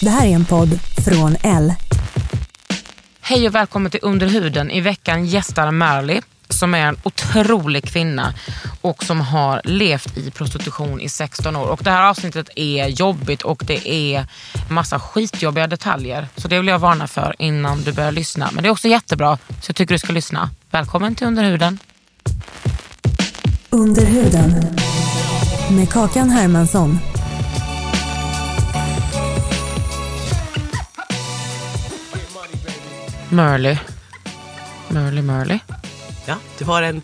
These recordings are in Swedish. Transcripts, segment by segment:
Det här är en podd från L. Hej och välkommen till Under huden. I veckan gästar Marley som är en otrolig kvinna och som har levt i prostitution i 16 år. Och Det här avsnittet är jobbigt och det är massa skitjobbiga detaljer. Så det vill jag varna för innan du börjar lyssna. Men det är också jättebra, så jag tycker du ska lyssna. Välkommen till Under huden. Under huden. Med Kakan Hermansson. Murley. Murley, Murley. Ja, du har en,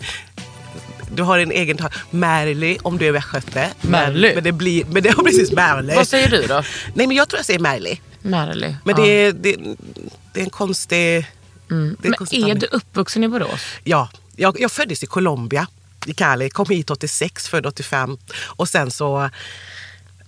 du har en egen tag. Märli om du är västgöte. Men, Märli? men det blir, men det har precis Märli. Vad säger du då? Nej men jag tror jag säger Märli. Märley. Men ja. det, är, det, det är en konstig... Det är, en Men konstig är du uppvuxen i Borås? Ja, jag, jag föddes i Colombia, i Cali. Kom hit 86, född 85. Och sen så...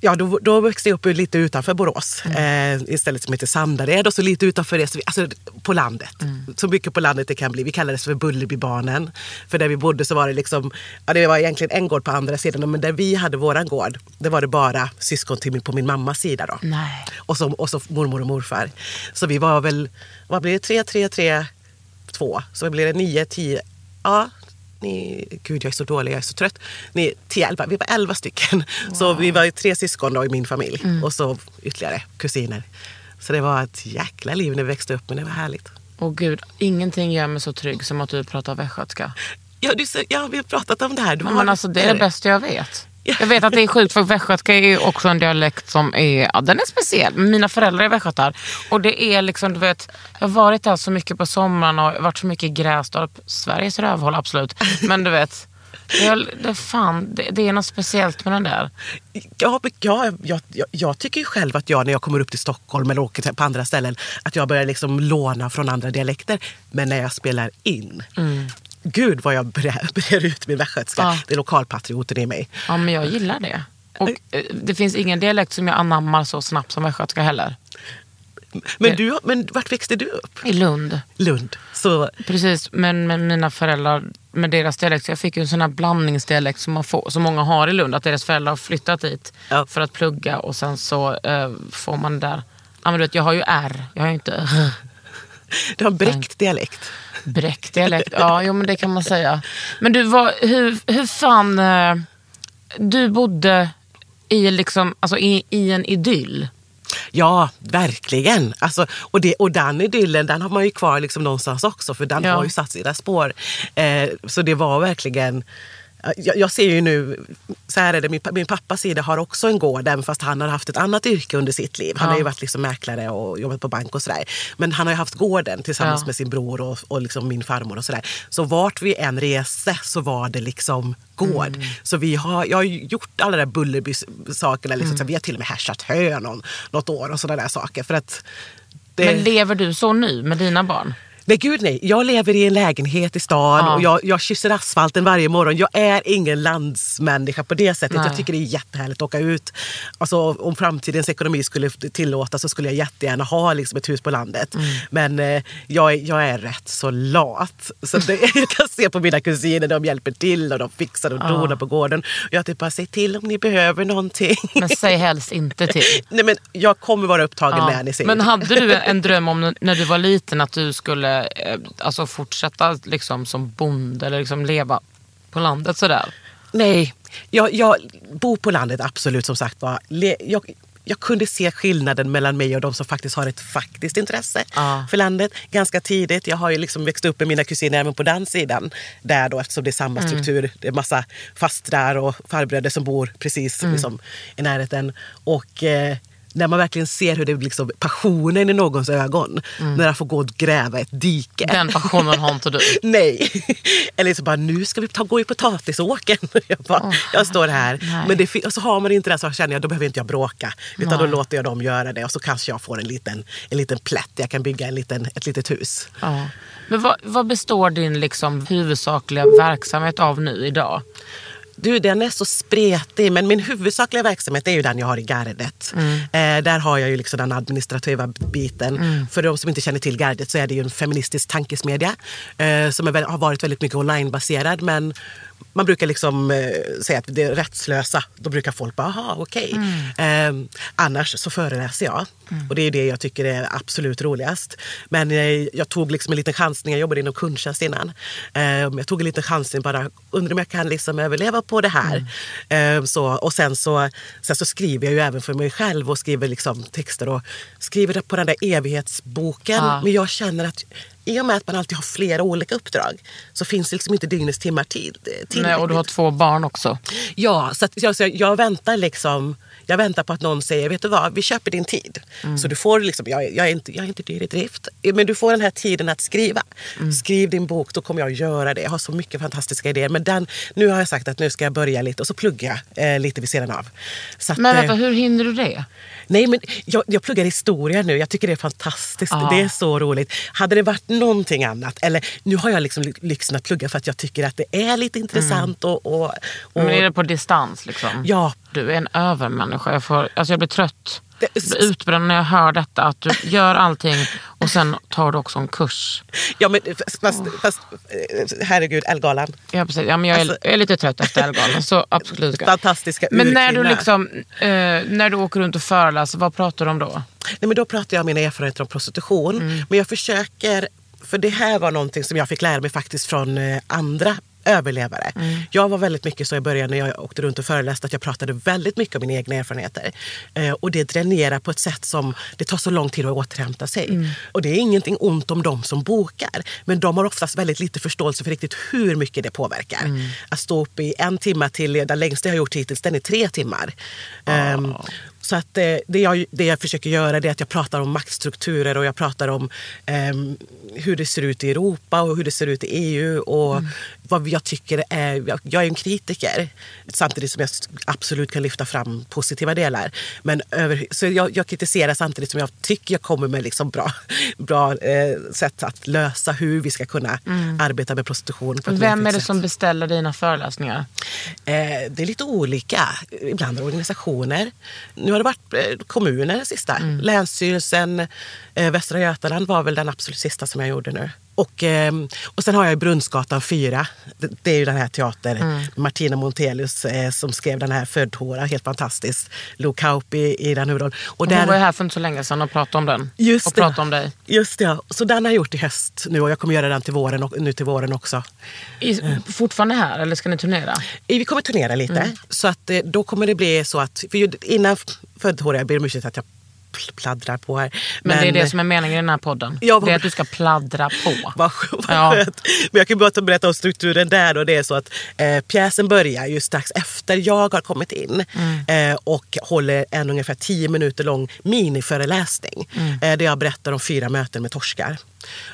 Ja, då, då växte jag upp lite utanför Borås. Mm. Eh, istället som heter Sandared och så lite utanför det, så vi, alltså på landet. Mm. Så mycket på landet det kan bli. Vi kallades för Bullerbybarnen. För där vi bodde så var det liksom, ja det var egentligen en gård på andra sidan. Men där vi hade våran gård, det var det bara syskon till min, på min mammas sida då. Nej. Och så, och så mormor och morfar. Så vi var väl, vad blir det, tre, tre, tre, två. Så blir det nio, tio, ja. Ni, gud jag är så dålig, jag är så trött. Ni, tio, elva, vi var elva stycken. Så vi var ju tre syskon då i min familj. Och så ytterligare kusiner. Så det var ett jäkla liv när vi växte upp, men det var härligt. Åh gud, ingenting gör mig så trygg som att du pratar västgötska. Ja, du, ja, vi har pratat om det här. Du Men, har- alltså, det är det bästa jag vet. Ja. Jag vet att det är sjukt för västgötska är ju också en dialekt som är, ja, den är speciell. Mina föräldrar är västgötar. Och det är liksom, du vet, jag har varit där så mycket på sommaren och varit så mycket i Grästorp. Sveriges rövhål absolut. Men du vet, jag, det, fan, det, det är något speciellt med den där. Ja, men jag, jag, jag, tycker ju själv att jag när jag kommer upp till Stockholm eller åker på andra ställen att jag börjar liksom låna från andra dialekter. Men när jag spelar in, gud vad jag brer, brer ut min västgötska. Ja. Det är lokalpatrioten i mig. Ja, men jag gillar det. Och eh, det finns ingen dialekt som jag anammar så snabbt som västgötska heller. Men, Det- du, men vart växte du upp? I Lund. Lund. Så, Precis, men med mina föräldrar, med deras dialekt. Jag fick ju en sån här blandningsdialekt som, man får, som många har i Lund. Att deras föräldrar har flyttat dit Ja. för att plugga och sen så eh, får man där. Ja, men du vet, jag har ju R, jag har ju inte du har bräckt dialekt. Bräckt dialekt. Ja, jo, men det kan man säga. Men du, var, hur, hur fan... Eh, du bodde i, liksom, alltså i, i en idyll. Ja, verkligen. Alltså, och, det, och den idyllen den har man ju kvar liksom någonstans också för den Ja. har ju satt sina spår. Eh, så det var verkligen... Jag, jag ser ju nu, så här är det, min, min pappas sida har också en gård även fast han har haft ett annat yrke under sitt liv. Han Ja. har ju varit liksom mäklare och jobbat på bank och sådär. Men han har ju haft gården tillsammans Ja. med sin bror och, och liksom min farmor och sådär. Så vart vi än reste så var det liksom gård. Mm. Så vi har, jag har gjort alla de där Bullerby-sakerna. Liksom, Mm. vi har till och med härsat hö någon, något år och sådana där saker. För att det, Men lever du så nu med dina barn? Nej gud nej, jag lever i en lägenhet i stan Ja. och jag, jag kysser asfalten varje morgon. Jag är ingen landsmänniska på det sättet. Nej. Jag tycker det är jättehärligt att åka ut. Alltså, om framtidens ekonomi skulle tillåta så skulle jag jättegärna ha liksom, ett hus på landet. Mm. Men eh, jag, är- jag är rätt så lat. Så det, jag kan se på mina kusiner, de hjälper till och de fixar och donar på gården. Jag typ bara, säg till om ni behöver någonting. Men säg helst inte till. nej men jag kommer vara upptagen Ja. när ni säger Men hade du en dröm om när du var liten att du skulle eh, alltså fortsätta liksom som bonde eller liksom leva på landet sådär? Nej, jag, jag bor på landet, absolut som sagt var. Jag, jag kunde se skillnaden mellan mig och de som faktiskt har ett faktiskt intresse Ja. för landet ganska tidigt. Jag har ju liksom växt upp med mina kusiner även på den sidan. Där då, eftersom det är samma struktur. Det är massa fastrar och farbröder som bor precis liksom, i närheten. Och eh, när man verkligen ser hur det liksom, passionen i någons ögon. När jag får gå och gräva ett dike. Den passionen har inte du. Nej. Eller så bara, nu ska vi ta, gå i potatisåken. Jag, bara, jag står här. nej. Men det, och så har man inte det så känner jag, då behöver inte jag bråka. Utan då Nej. låter jag dem göra det. Och så kanske jag får en liten, en liten plätt. Jag kan bygga en liten, ett litet hus. Ja. Men vad, vad består din liksom huvudsakliga verksamhet av nu idag? Du, den är så spretig, men min huvudsakliga verksamhet är ju den jag har i gardet. Eh, där har jag ju liksom den administrativa biten. För de som inte känner till gardet så är det ju en feministisk tankesmedja eh, som är, har varit väldigt mycket onlinebaserad. Men man brukar liksom eh, säga att det är rättslösa. Då brukar folk bara, aha, okej. Eh, annars så föreläser jag. Och det är det jag tycker är absolut roligast. Men eh, jag tog liksom en liten chansning. Jag jobbade inom kundtjänst innan. Eh, jag tog en liten chansning bara, undrar om jag kan liksom överleva på det här. Eh, så, och sen så, sen så skriver jag ju även för mig själv och skriver liksom texter och skriver på den där evighetsboken. Ja. Men jag känner att i och med att man alltid har flera olika uppdrag så finns det liksom inte dygnets timmar till. till Nej, och du har två barn också. Ja, så, att, jag, så jag väntar liksom jag väntar på att någon säger, vet du vad, vi köper din tid. Så du får liksom, jag, jag, är inte, jag är inte dyr i drift, men du får den här tiden att skriva. Skriv din bok, då kommer jag att göra det. Jag har så mycket fantastiska idéer. Men den, nu har jag sagt att nu ska jag börja lite och så pluggar jag eh, lite vid sidan av. Att, Men eh, vänta, hur hinner du det? Nej, men jag, jag pluggar historia nu. Jag tycker det är fantastiskt. Ja. Det är så roligt. Hade det varit någonting annat, eller nu har jag liksom ly- lyxen att plugga för att jag tycker att det är lite intressant. Och, och, och, Men är det på distans liksom? Ja. Du är en övermänniska. Jag, får, alltså jag blir trött. Jag blir utbränd när jag hör detta. Att du gör allting och sen tar du också en kurs. Ja, men fast, fast, fast eh, herregud, Ellegalan. Ja, precis. Ja, men jag, är, Alltså- jag är lite trött efter Ellegalan. Så absolut. Fantastiska Men när du, liksom, eh, när du åker runt och föreläser, vad pratar du om då? Nej, men då pratar jag om mina erfarenheter om prostitution. Mm. Men jag försöker, för det här var någonting som jag fick lära mig faktiskt från eh, andra överlevare. Mm. Jag var väldigt mycket så i början när jag åkte runt och föreläste att jag pratade väldigt mycket om mina egna erfarenheter. Eh, och det dränerar på ett sätt som det tar så lång tid att återhämta sig. Mm. Och det är ingenting ont om dem som bokar. Men de har oftast väldigt lite förståelse för riktigt hur mycket det påverkar. Mm. Att stå upp i en timme till, den längsta jag har gjort hittills, den är tre timmar. Ehm, så att eh, det, jag, det jag försöker göra är att jag pratar om maktstrukturer och jag pratar om ehm, hur det ser ut i Europa och hur det ser ut i EU. Och vad jag tycker är... Jag, jag är en kritiker samtidigt som jag absolut kan lyfta fram positiva delar. Men över, så jag, jag kritiserar samtidigt som jag tycker jag kommer med liksom bra, bra eh, sätt att lösa hur vi ska kunna arbeta med prostitution. Vem är det sätt. som beställer dina föreläsningar? Eh, det är lite olika. Ibland organisationer. Nu har det varit eh, kommuner sista. Länsstyrelsen, eh, Västra Götaland var väl den absolut sista som jag gjorde nu. Och, eh, och sen har jag Brunnsgatan 4. Det, är ju den här teatern. Martina Montelius eh, som skrev den här Född Hora, helt fantastiskt. Lo Kauppi i den huvudrollen. Och Hon var ju här för inte så länge sedan och pratade om den. Just och det. pratade om dig. Just det, ja. Så den har jag gjort i höst nu och jag kommer göra den till våren, och, nu till våren också. I, fortfarande här eller ska ni turnera? Eh, Vi kommer turnera lite. Mm. Så att eh, då kommer det bli så att, för innan Född Hora, jag ber om ursäkt att jag pladdrar på här. Men, det är det som är meningen i den här podden. Ja, det är att du ska pladdra på. Vad, vad Ja. skönt. Men jag kan bara berätta om strukturen där. Och det är så att eh, pjäsen börjar ju strax efter jag har kommit in Mm. eh, och håller en ungefär tio minuter lång miniföreläsning Mm. eh, där jag berättar om fyra möten med torskar.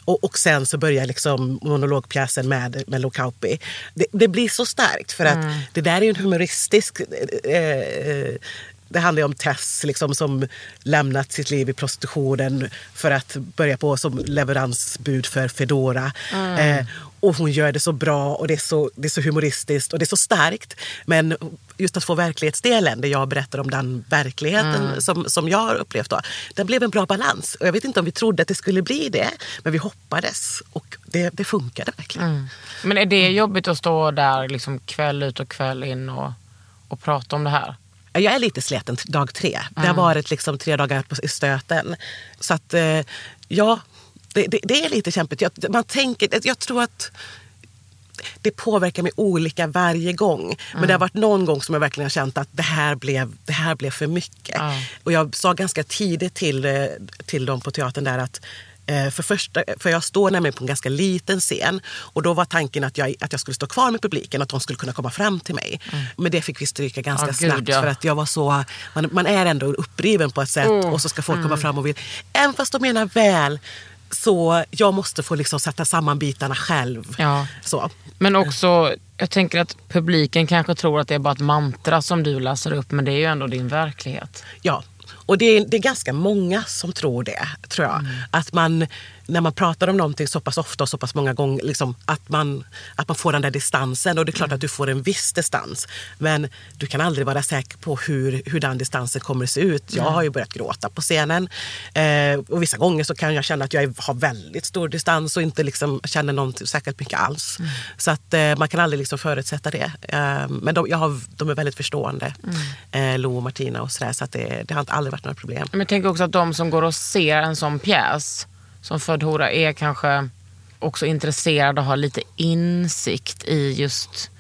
Och, och sen så börjar liksom monologpjäsen med, med Lo Kauppi. Det, det blir så starkt för att Mm. det där är en humoristisk eh, eh, det handlar om Tess liksom, som lämnat sitt liv i prostitutionen för att börja på som leveransbud för Fedora. Eh, och hon gör det så bra och det är så, det är så humoristiskt och det är så starkt. Men just att få verklighetsdelen, där jag berättar om den verkligheten som, som jag har upplevt, då, den blev en bra balans. Och jag vet inte om vi trodde att det skulle bli det, men vi hoppades och det, det funkade verkligen. Men är det jobbigt att stå där liksom kväll ut och kväll in och, och prata om det här? Jag är lite sliten dag tre. Det har varit liksom tre dagar på, i stöten. Så att, eh, ja, det, det, det är lite kämpigt. Jag, man tänker, jag tror att det påverkar mig olika varje gång. Men det har varit någon gång som jag verkligen har känt att det här blev, det här blev för mycket. Ja. Och jag sa ganska tidigt till, eh, till dem på teatern där att för, första, för jag står nämligen på en ganska liten scen och då var tanken att jag, att jag skulle stå kvar med publiken, att de skulle kunna komma fram till mig. Men det fick vi stryka ganska Mm. Ja, gud, snabbt ja. för att jag var så, man, man är ändå uppriven på ett sätt Mm. och så ska folk komma fram och vill, även fast de menar väl, så jag måste få liksom sätta samman bitarna själv. Ja. Så. Men också, jag tänker att publiken kanske tror att det är bara ett mantra som du läser upp, men det är ju ändå din verklighet. Ja, och det är, det är ganska många som tror det, tror jag. Att man, när man pratar om någonting så pass ofta och så pass många gånger, liksom, att, man, att man får den där distansen. Och det är klart att du får en viss distans. Men du kan aldrig vara säker på hur, hur den distansen kommer att se ut. Jag har ju börjat gråta på scenen. Eh, och vissa gånger så kan jag känna att jag har väldigt stor distans och inte liksom känner någonting särskilt mycket alls. Så att eh, man kan aldrig liksom förutsätta det. Eh, men de, jag har, de är väldigt förstående, eh, Lo och Martina och sådär. Så att det, det har aldrig varit några problem. Men tänker också att de som går och ser en sån pjäs som Född hora är kanske också intresserade och har lite insikt i just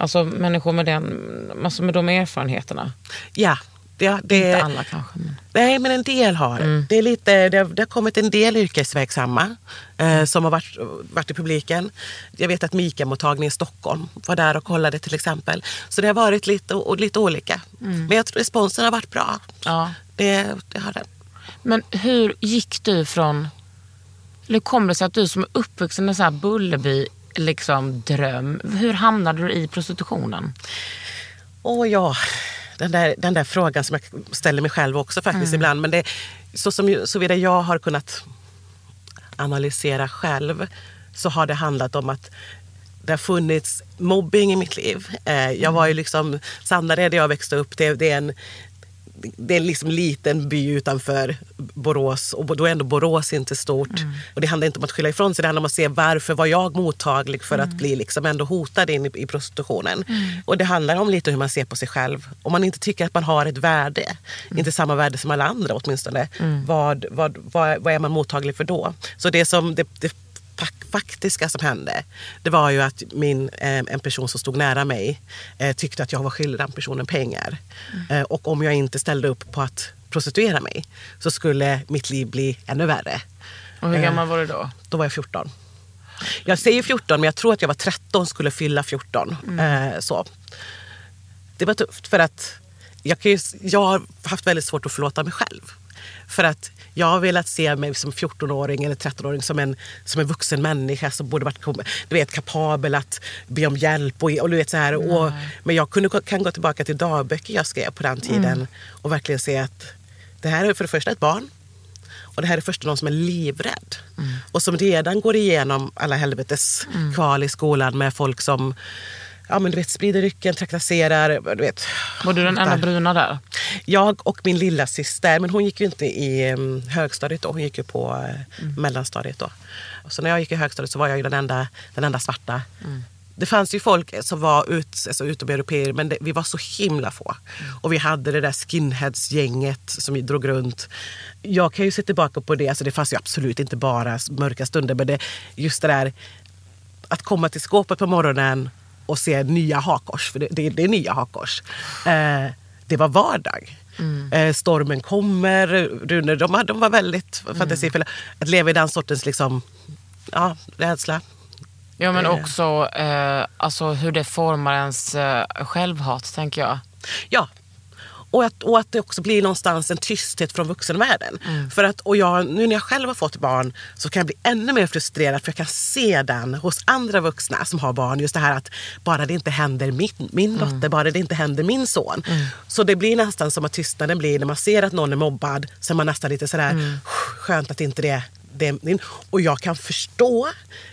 Alltså människor med, den, alltså med de erfarenheterna. Ja, det, det, Inte alla kanske. Men. Nej, men en del har. Det, är lite, det, har, det har kommit en del yrkesverksamma eh, som har varit, varit i publiken. Jag vet att Mika-mottagningen i Stockholm var där och kollade till exempel. Så det har varit lite, och, lite olika. Men jag tror responsen har varit bra. Ja. Det, det har den. Men hur gick du från... Eller kom det sig att du som är uppvuxen i en här Bullerby liksom, dröm, hur hamnade du i prostitutionen? Åh ja, den där, den där frågan som jag ställer mig själv också faktiskt ibland. Men det, så som såvida jag har kunnat analysera själv så har det handlat om att det har funnits mobbing i mitt liv. Eh, jag var ju liksom, Sandared där jag växte upp, det, det är en det är en liksom liten by utanför Borås och då är ändå Borås inte stort. Och det handlar inte om att skylla ifrån sig, det handlar om att se varför var jag mottaglig för att bli liksom ändå hotad in i, i prostitutionen. Och det handlar om lite hur man ser på sig själv. Om man inte tycker att man har ett värde, inte samma värde som alla andra åtminstone, vad, vad, vad, vad är man mottaglig för då? Så det som det, det faktiska som hände, det var ju att min, eh, en person som stod nära mig eh, tyckte att jag var skyldig den personen pengar. Eh, och om jag inte ställde upp på att prostituera mig så skulle mitt liv bli ännu värre. Och hur gammal var du då? Då var jag 14. Jag säger 14 men jag tror att jag var 13 skulle fylla 14. Eh, så. Det var tufft för att jag, ju, jag har haft väldigt svårt att förlåta mig själv. För att jag har velat se mig som 14-åring eller 13-åring som en, som en vuxen människa som borde varit du vet, kapabel att be om hjälp. Och, och, du vet, så här, och, men jag kunde, kan gå tillbaka till dagböcker jag skrev på den tiden och verkligen se att det här är för det första ett barn. Och det här är först någon som är livrädd. Och som redan går igenom alla helvetes kval i skolan med folk som ja, men du vet, sprider rycken, trakasserar. Du vet, Var du den enda bruna där? Jag och min lilla syster, men hon gick ju inte i um, högstadiet då. Hon gick ju på uh, mellanstadiet då. Så när jag gick i högstadiet så var jag ju den enda, den enda svarta. Det fanns ju folk som var ut, alltså utomeuropeer, men det, vi var så himla få. Och vi hade det där skinheads-gänget som drog runt. Jag kan ju se tillbaka på det, alltså det fanns ju absolut inte bara mörka stunder, men det, just det där att komma till skåpet på morgonen och se nya hakkors, för det, det, det är nya hakkors. Eh, det var vardag. Eh, stormen kommer, Rune, de, de var väldigt fantasifulla. Att leva i den sortens liksom, ja, rädsla. Ja men Eh. också eh, alltså, hur det formar ens eh, självhat tänker jag. Ja. Och att, och att det också blir någonstans en tysthet från vuxenvärlden. För att, och jag, nu när jag själv har fått barn så kan jag bli ännu mer frustrerad för jag kan se den hos andra vuxna som har barn. Just det här att bara det inte händer min, min dotter, bara det inte händer min son. Så det blir nästan som att tystnaden blir när man ser att någon är mobbad så är man nästan lite sådär skönt att inte det det, och jag kan förstå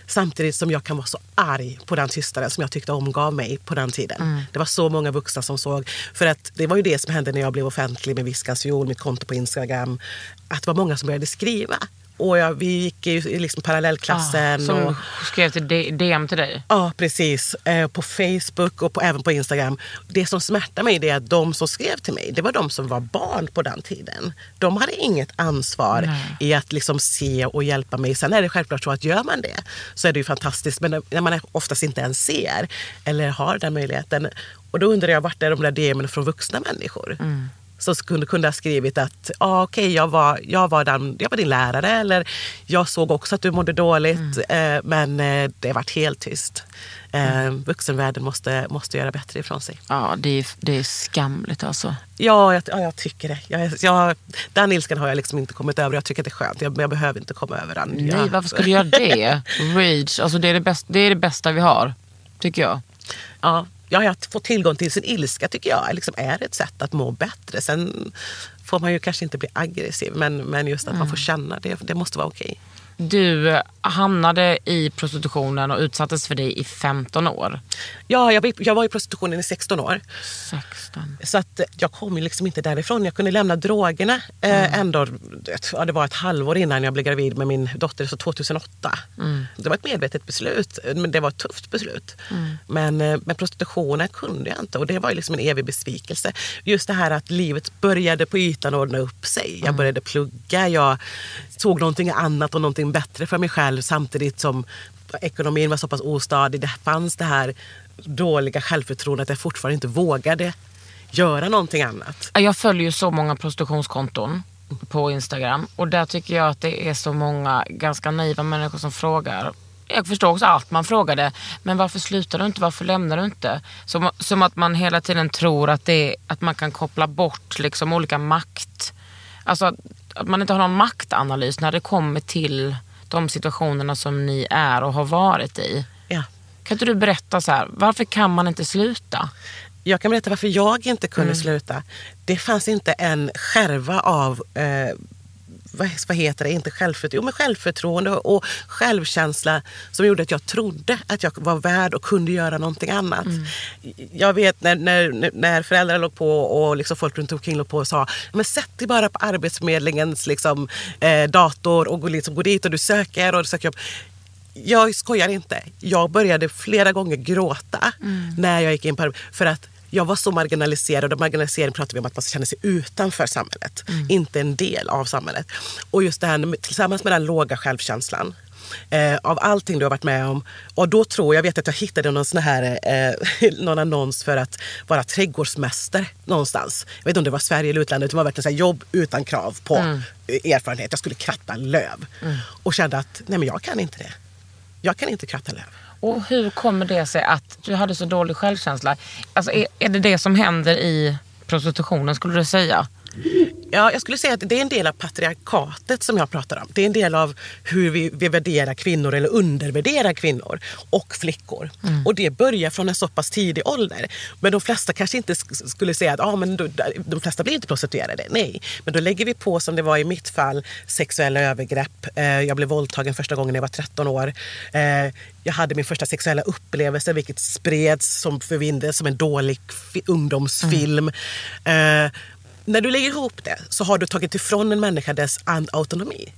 samtidigt som jag kan vara så arg på den tystnaden som jag tyckte omgav mig på den tiden. Det var så många vuxna som såg. För att det var ju det som hände när jag blev offentlig med Viskans fiol, mitt konto på Instagram. Att det var många som började skriva och jag, vi gick i liksom parallellklassen. Ah, som och, skrev till D- DM till dig. Ja, precis. Eh, på Facebook och på, även på Instagram. Det som smärtar mig är att de som skrev till mig, det var de som var barn på den tiden. De hade inget ansvar i att liksom se och hjälpa mig. Sen är det självklart så att gör man det så är det ju fantastiskt. Men när man oftast inte ens ser eller har den möjligheten. Och då undrar jag, vart är de där DMen från vuxna människor? Som kunde, kunde ha skrivit att ah, okej, jag, var, jag, var den, jag var din lärare eller jag såg också att du mådde dåligt eh, men eh, det varit helt tyst. Eh, vuxenvärlden måste, måste göra bättre ifrån sig. Ja, det är, det är skamligt alltså. Ja, jag, ja, jag tycker det. Jag, jag, den ilskan har jag liksom inte kommit över. Jag tycker att det är skönt. Jag, jag behöver inte komma över den. Nej, jag, varför skulle du göra det? Rage, alltså det är det, bästa, det är det bästa vi har. Tycker jag. Ja, ja, att få tillgång till sin ilska tycker jag liksom är ett sätt att må bättre. Sen får man ju kanske inte bli aggressiv, men, men just att man får känna det, det måste vara okej. Du eh, hamnade i prostitutionen och utsattes för det i 15 år. Ja, jag, jag var i prostitutionen i 16 år. 16. Så att eh, jag kom liksom inte därifrån. Jag kunde lämna drogerna eh, ändå, ja, det var ett halvår innan jag blev gravid med min dotter, så 2008. Det var ett medvetet beslut, men det var ett tufft beslut. Men eh, med prostitutionen kunde jag inte och det var liksom en evig besvikelse. Just det här att livet började på ytan ordna upp sig. Jag började plugga, jag såg någonting annat och någonting bättre för mig själv samtidigt som ekonomin var så pass ostadig. Det fanns det här dåliga självförtroendet att jag fortfarande inte vågade göra någonting annat. Jag följer ju så många prostitutionskonton på Instagram och där tycker jag att det är så många ganska naiva människor som frågar. Jag förstår också allt man frågade, men varför slutar du inte? Varför lämnar du inte? Som, som att man hela tiden tror att, det, att man kan koppla bort liksom olika makt. Alltså att, man inte har någon maktanalys när det kommer till de situationerna som ni är och har varit i. Ja. Kan inte du berätta så här, varför kan man inte sluta? Jag kan berätta varför jag inte kunde sluta. Det fanns inte en skärva av eh, vad, heter det, inte självförtroende, jo, men självförtroende och självkänsla som gjorde att jag trodde att jag var värd och kunde göra någonting annat. Jag vet när, när, när föräldrar låg på och liksom folk runt omkring låg på och sa men sätt dig bara på Arbetsförmedlingens liksom, eh, dator och gå, liksom, gå dit och du söker och du söker jobb. Jag skojar inte. Jag började flera gånger gråta när jag gick in på. För att jag var så marginaliserad och marginalisering pratar vi om att man känner sig utanför samhället. Inte en del av samhället. Och just det här tillsammans med den låga självkänslan. Eh, av allting du har varit med om. Och då tror jag, vet att jag hittade någon, sån här, eh, någon annons för att vara trädgårdsmästare någonstans. Jag vet inte om det var Sverige eller utlandet. Det var verkligen så jobb utan krav på eh, erfarenhet. Jag skulle kratta löv. Och kände att nej men jag kan inte det. Jag kan inte kratta löv. Och hur kommer det sig att du hade så dålig självkänsla? Alltså är, är det det som händer i prostitutionen skulle du säga? Ja, jag skulle säga att det är en del av patriarkatet som jag pratar om. Det är en del av hur vi, vi värderar kvinnor eller undervärderar kvinnor och flickor. Och det börjar från en så pass tidig ålder. Men de flesta kanske inte sk- skulle säga att ah, men de flesta blir inte prostituerade. Nej, men då lägger vi på som det var i mitt fall sexuella övergrepp. Eh, jag blev våldtagen första gången när jag var 13 år. Eh, jag hade min första sexuella upplevelse vilket spreds som som en dålig fi- ungdomsfilm. Eh, när du lägger ihop det så har du tagit ifrån en människa dess autonomi.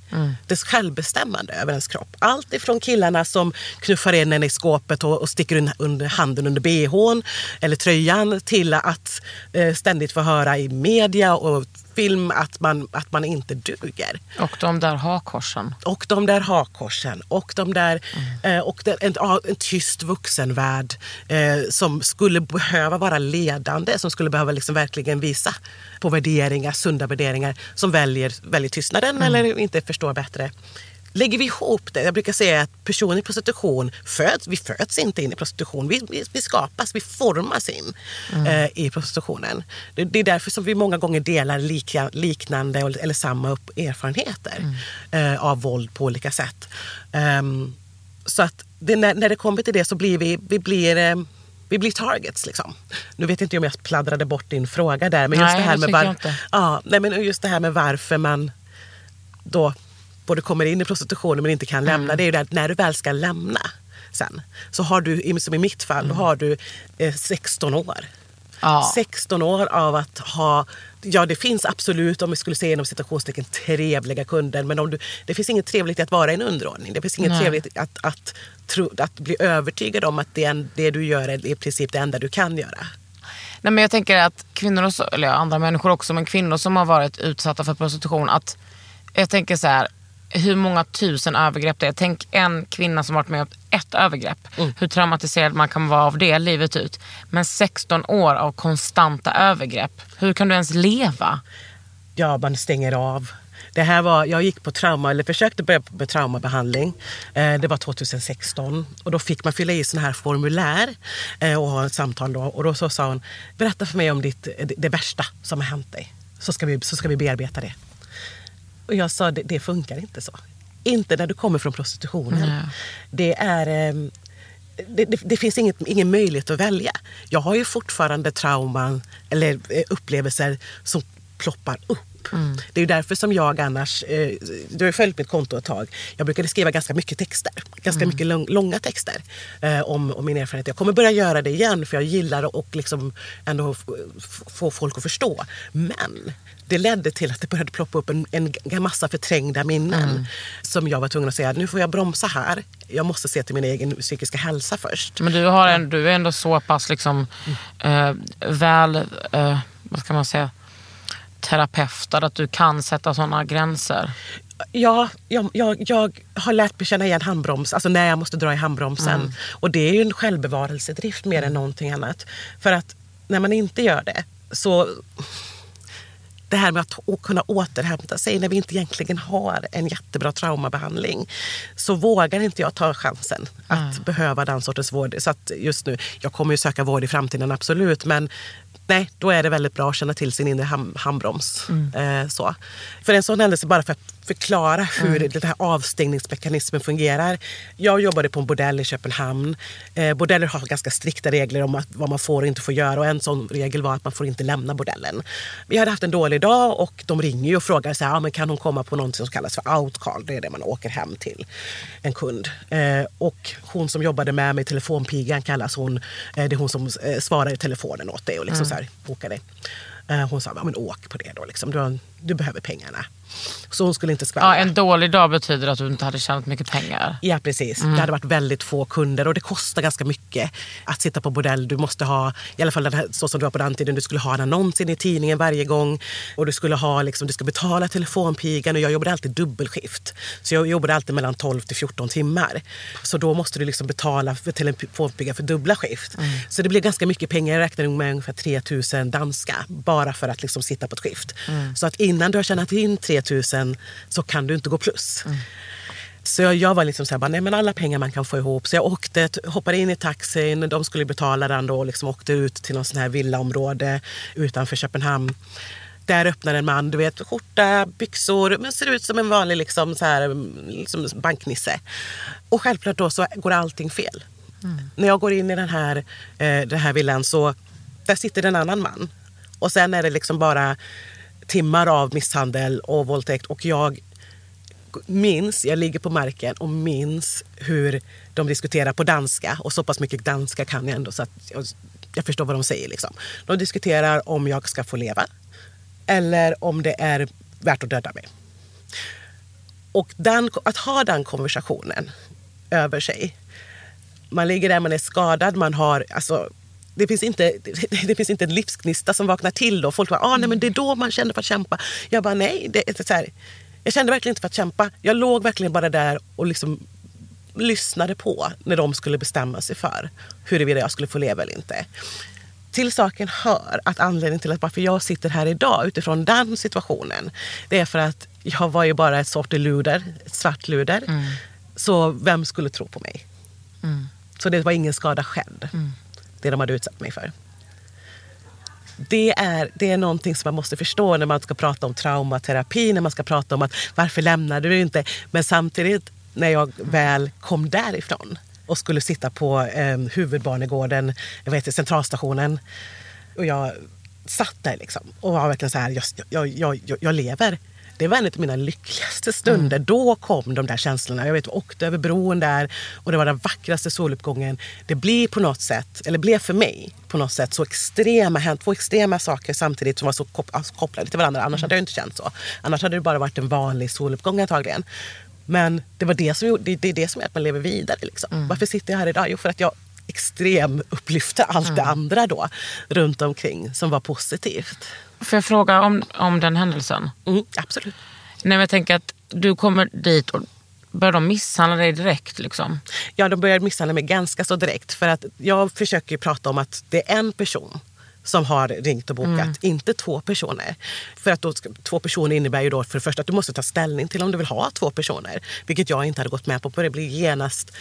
Dess självbestämmande över ens kropp. Allt ifrån killarna som knuffar in en i skåpet och, och sticker in under handen under bhn eller tröjan till att eh, ständigt få höra i media och film att man, att man inte duger. Och de där hakkorsen. Och de där hakkorsen och, de där, eh, och den, en, en tyst vuxenvärld eh, som skulle behöva vara ledande, som skulle behöva liksom verkligen visa på värderingar, sunda värderingar, som väljer, väljer tystnaden eller inte förstår bättre. Lägger vi ihop det, jag brukar säga att personer i prostitution föds, vi föds inte in i prostitution, vi, vi, vi skapas, vi formas in eh, i prostitutionen. Det, det är därför som vi många gånger delar lika, liknande eller, samma upp, erfarenheter eh, av våld på olika sätt. Ehm, så att det, när, när det kommer till det så blir vi, vi blir eh, vi blir targets. Liksom. Nu vet inte om jag pladdrade bort din fråga där. Men just, Nej, det här med var, ja, nej, men just det här med varför man då både kommer in i prostitutionen men inte kan lämna. Mm. Det är ju det att när du väl ska lämna sen så har du, som i mitt fall, Mm. då har du eh, 16 år Ja. 16 år av att ha Ja, det finns absolut, om vi skulle säga inom citationstecken, trevliga kunder. Men om du, det finns inget trevligt i att vara i en underordning. Det finns inget Nej. trevligt att, att, tro, att bli övertygad om att det, det du gör är i princip det enda du kan göra. Nej, men jag tänker att kvinnor, eller andra människor också, men kvinnor som har varit utsatta för prostitution. Att, jag tänker så här, hur många tusen övergrepp det är. Tänk en kvinna som varit med om ett övergrepp. Hur traumatiserad man kan vara av det livet ut. Men 16 år av konstanta övergrepp. Hur kan du ens leva? Ja, man stänger av. Det här var, jag gick på trauma, eller försökte börja med traumabehandling. Eh, det var 2016. Och då fick man fylla i sån här formulär eh, och ha ett samtal. Då. Och då så sa hon, berätta för mig om ditt, det, det värsta som har hänt dig. Så ska vi, så ska vi bearbeta det. Och jag sa, det, det funkar inte så. Inte när du kommer från prostitutionen. Nej. Det är... ehm, det, det, det finns inget, ingen möjlighet att välja. Jag har ju fortfarande trauman eller eh, upplevelser som ploppar upp. Det är ju därför som jag annars, eh, du har ju följt mitt konto ett tag, jag brukade skriva ganska mycket texter. Ganska mycket lång, långa texter eh, om, om min erfarenhet. Jag kommer börja göra det igen för jag gillar att och liksom ändå få folk att förstå. Men det ledde till att det började ploppa upp en, en massa förträngda minnen. Som jag var tvungen att säga, nu får jag bromsa här. Jag måste se till min egen psykiska hälsa först. Men du, har en, du är ändå så pass liksom, eh, väl, eh, vad ska man säga, terapeutad att du kan sätta sådana gränser. Ja, jag, jag, jag har lärt mig känna igen handbroms, alltså när jag måste dra i handbromsen. Och det är ju en självbevarelsedrift mer än någonting annat. För att när man inte gör det så... Det här med att kunna återhämta sig när vi inte egentligen har en jättebra traumabehandling. Så vågar inte jag ta chansen att behöva den sortens vård. Så att just nu, jag kommer ju söka vård i framtiden absolut. Men nej, då är det väldigt bra att känna till sin inre handbroms. Eh, så. För en sån händelse, bara för att förklara hur den här avstängningsmekanismen fungerar. Jag jobbade på en bordell i Köpenhamn. Eh, bordeller har ganska strikta regler om att, vad man får och inte får göra. Och en sån regel var att man får inte lämna bordellen. Vi hade haft en dålig dag och de ringer och frågar så här, ah, men kan hon komma på något som kallas för outcall. Det är det man åker hem till en kund. Eh, och hon som jobbade med mig, telefonpigan kallas hon. Eh, det är hon som eh, svarar i telefonen åt dig och liksom så här, bokar dig. Eh, hon sa, ja, men åk på det då. Liksom. Du, har, du behöver pengarna. Så hon skulle inte skvallra. Ja, en dålig dag betyder att du inte hade tjänat mycket pengar. Ja, precis. Mm. Det hade varit väldigt få kunder och det kostar ganska mycket att sitta på bordell. Du måste ha, i alla fall här, så som du var på den tiden, du skulle ha en annons in i tidningen varje gång och du skulle ha, liksom, du ska betala telefonpigan och jag jobbade alltid dubbelskift. Så jag jobbade alltid mellan 12 till 14 timmar. Så då måste du liksom betala för telefonpigan för dubbla skift. Mm. Så det blev ganska mycket pengar. Jag räknade med ungefär 3000 danska bara för att liksom sitta på ett skift. Mm. Så att innan du har tjänat in 3000 så kan du inte gå plus. Så jag, jag var liksom så här, bara, nej men alla pengar man kan få ihop. Så jag åkte, hoppade in i taxin, de skulle betala den då och liksom åkte ut till någon sån här villaområde utanför Köpenhamn. Där öppnar en man, du vet, skjorta, byxor, men ser ut som en vanlig liksom, så här, liksom banknisse. Och självklart då så går allting fel. När jag går in i den här, eh, den här villan så där sitter en annan man. Och sen är det liksom bara timmar av misshandel och våldtäkt. Och jag minns, jag ligger på marken och minns hur de diskuterar på danska. Och så pass mycket danska kan jag ändå så att jag, jag förstår vad de säger. Liksom. De diskuterar om jag ska få leva eller om det är värt att döda mig. Och den, att ha den konversationen över sig. Man ligger där, man är skadad, man har... Alltså, det finns, inte, det, det finns inte en livsgnista som vaknar till då. Folk bara, ah, nej, men det är då man känner för att kämpa. Jag bara, nej. Det så här, jag kände verkligen inte för att kämpa. Jag låg verkligen bara där och liksom lyssnade på när de skulle bestämma sig för huruvida jag skulle få leva eller inte. Till saken hör att anledningen till att varför jag sitter här idag utifrån den situationen, det är för att jag var ju bara ett sorteluder, ett svartluder. Så vem skulle tro på mig? Så det var ingen skada skedd, det de hade utsatt mig för. Det är, det är någonting som man måste förstå när man ska prata om traumaterapi, när man ska prata om att varför lämnade du inte? Men samtidigt, när jag väl kom därifrån och skulle sitta på eh, huvudbarnegården, jag vet, centralstationen, och jag satt där liksom och var verkligen så här, jag, jag, jag, jag, jag lever det var en av mina lyckligaste stunder. Då kom de där känslorna. Jag vet, åkte över bron där och det var den vackraste soluppgången. Det blir på något sätt, eller blev för mig på något sätt så extrema, två extrema saker samtidigt som var så alltså kopplade till varandra. Annars hade jag inte känt så. Annars hade det bara varit en vanlig soluppgång antagligen. Men det var det som, det, det är det som gör att man lever vidare. Liksom. Varför sitter jag här idag? Jo, för att jag extrem upplyfte allt det andra då runt omkring som var positivt. Får jag fråga om, om den händelsen? Mm, absolut. Nej, men jag tänker att du kommer dit och börjar de misshandla dig direkt? Liksom? Ja, de började misshandla mig ganska så direkt. För att jag försöker ju prata om att det är en person som har ringt och bokat, Mm. inte två personer. För att då, två personer innebär ju då för det första att du måste ta ställning till om du vill ha två personer. Vilket jag inte hade gått med på. för Det blir genast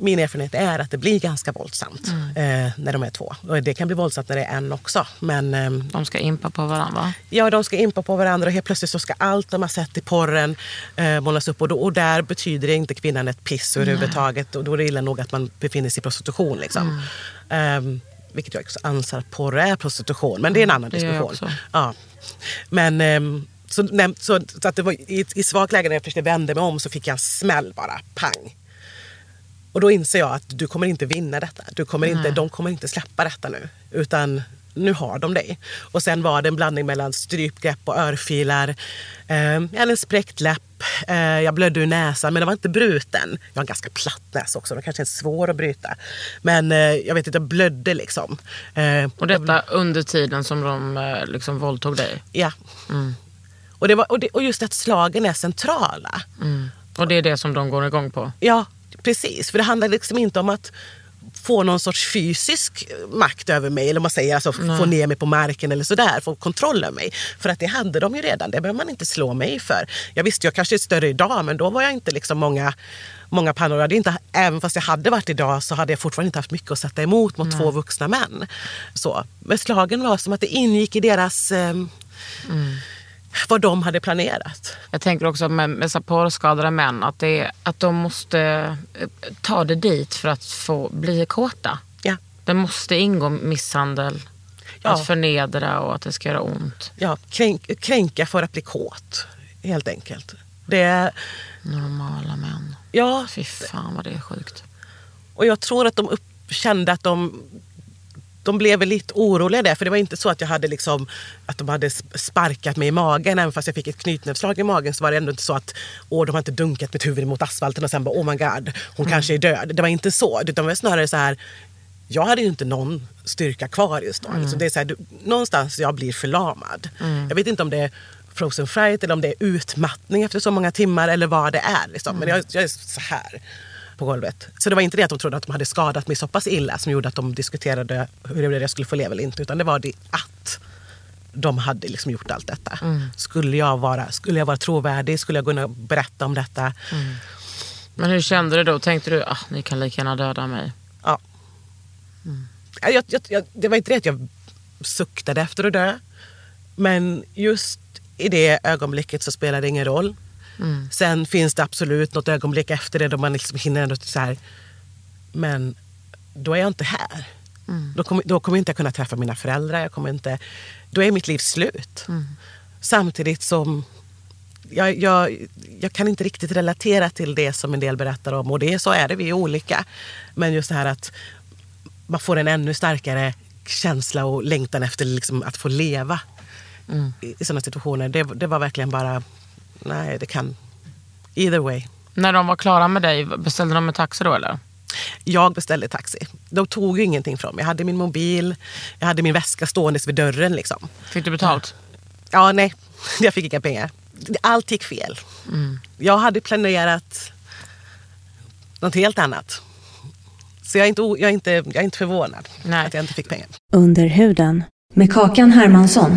min erfarenhet är att det blir ganska våldsamt Mm. eh, när de är två. Och det kan bli våldsamt när det är en också. Men ehm, De ska impa på varandra va? Ja, de ska impa på varandra och helt plötsligt så ska allt de har sett i porren eh, målas upp. Och, då, och där betyder det inte kvinnan ett piss överhuvudtaget. Och då är det illa nog att man befinner sig i prostitution. Liksom. Ehm, vilket jag också anser att porr är prostitution. Men det är en annan det gör jag diskussion. Ja. Men ehm, så, nej, så, så att det var i, i svagt läge när jag försökte vända mig om så fick jag en smäll bara. Pang. Och då inser jag att du kommer inte vinna detta. Du kommer inte, de kommer inte släppa detta nu. Utan nu har de dig. Och sen var det en blandning mellan strypgrepp och örfilar. Eh, jag hade en spräckt läpp. Eh, jag blödde ur näsan, men den var inte bruten. Jag har en ganska platt näsa också. Den kanske är svår att bryta. Men eh, jag vet att jag blödde liksom. Eh, Och detta under tiden som de eh, liksom våldtog dig? ja. Och, det var, och, det, och just att slagen är centrala. Och det är det som de går igång på? Ja, precis. För det handlar liksom inte om att få någon sorts fysisk makt över mig. Eller man säger alltså, få ner mig på marken eller sådär. Få kontroll över mig. För att det hade de ju redan. Det behöver man inte slå mig för. Jag visste jag kanske är större idag men då var jag inte liksom många Många pannor. Jag hade inte, även fast jag hade varit idag så hade jag fortfarande inte haft mycket att sätta emot mot två vuxna män. Så. Men slagen var som att det ingick i deras... ehm, Vad de hade planerat. Jag tänker också med, med så porrskadade män att, det att de måste eh, ta det dit för att få bli kåta. Ja. Det måste ingå misshandel, Ja. att förnedra och att det ska göra ont. Ja, kränk, kränka för att bli kåt. Helt enkelt. Det är... Normala män. Ja, Fy fan vad det är sjukt. och jag tror att de upp, kände att de de blev lite oroliga där, för det var inte så att jag hade liksom, att de hade sparkat mig i magen. Även fast jag fick ett knytnävsslag i magen så var det ändå inte så att åh, de har inte dunkat mitt huvud mot asfalten och sen bara oh my god, hon kanske är död. Det var inte så. Utan det var snarare så här, jag hade ju inte någon styrka kvar just då. Liksom det är så här, du, någonstans jag blir förlamad. Jag vet inte om det är frozen fright eller om det är utmattning efter så många timmar eller vad det är. Liksom. Men jag, jag är så här på golvet. Så det var inte det att de trodde att de hade skadat mig så pass illa som gjorde att de diskuterade huruvida jag skulle få leva eller inte. Utan det var det att de hade liksom gjort allt detta. Skulle, jag vara, skulle jag vara trovärdig? Skulle jag kunna berätta om detta? Men hur kände du då? Tänkte du ah, ni kan lika gärna döda mig? Ja. Ja, Jag, jag, jag, det var inte det att jag suktade efter att dö. Men just i det ögonblicket så spelar det ingen roll. Sen finns det absolut något ögonblick efter det då man liksom hinner ändå så här. Men då är jag inte här. Då, kommer, då kommer inte jag kunna träffa mina föräldrar. Jag kommer inte, då är mitt liv slut. Samtidigt som jag, jag, jag kan inte riktigt relatera till det som en del berättar om. Och det, så är det, vi är olika. Men just det här att man får en ännu starkare känsla och längtan efter liksom att få leva i, i sådana situationer. Det, det var verkligen bara, nej det kan, either way. När de var klara med dig, beställde de en taxi då eller? Jag beställde taxi. De tog ju ingenting från mig. Jag hade min mobil, jag hade min väska ståendes vid dörren. Liksom. Fick du betalt? Ja, nej, jag fick inga pengar. Allt gick fel. Jag hade planerat något helt annat. Så jag är inte, jag är inte, jag är inte förvånad Nej. att jag inte fick pengar. Under huden med Kakan Hermansson.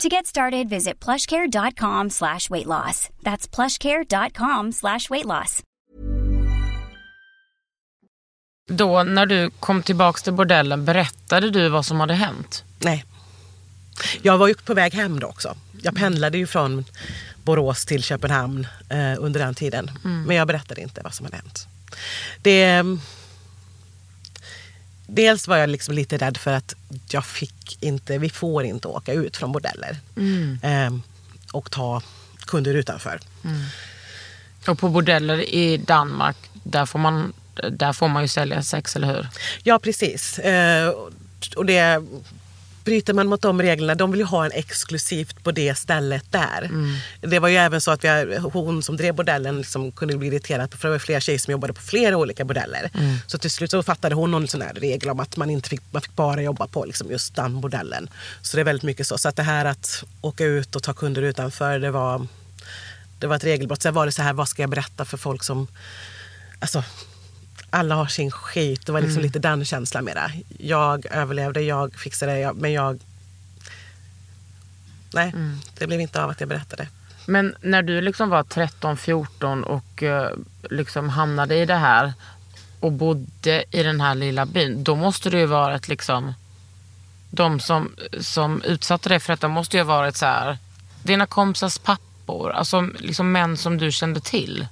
To get started, visit plushcare.com slash weight loss. That's plushcare.com slash weight loss. Då när du kom tillbaka till bordellen, berättade du vad som hade hänt? Nej. Jag var ju på väg hem då också. Jag pendlade ju från Borås till Köpenhamn eh, under den tiden. Men jag berättade inte vad som hade hänt. Det, dels var jag liksom lite rädd för att jag fick inte, vi får inte åka ut från bordeller. Eh, och ta kunder utanför. Och på bordeller i Danmark, där får man, där får man ju sälja sex, eller hur? Ja, precis. Eh, och det bryter man mot de reglerna, de vill ju ha en exklusivt på det stället där. Det var ju även så att vi, hon som drev bordellen liksom kunde bli irriterad, för det var flera tjejer som jobbade på flera olika bordeller. Så till slut så fattade hon någon sån här regel om att man inte fick, man fick bara jobba på liksom just den bordellen. Så det är väldigt mycket så. Så att det här att åka ut och ta kunder utanför, det var, det var ett regelbrott. Sen var det så här, vad ska jag berätta för folk som... Alltså, alla har sin skit. Det var liksom lite den känslan med det. Jag överlevde, jag fixade det, jag, men jag... Nej, det blev inte av att jag berättade. Men när du liksom var 13-14 och eh, liksom hamnade i det här och bodde i den här lilla byn, då måste det ju varit liksom de som, som utsatte dig för detta måste ju ha varit så här, dina kompisars pappor, alltså liksom män som du kände till.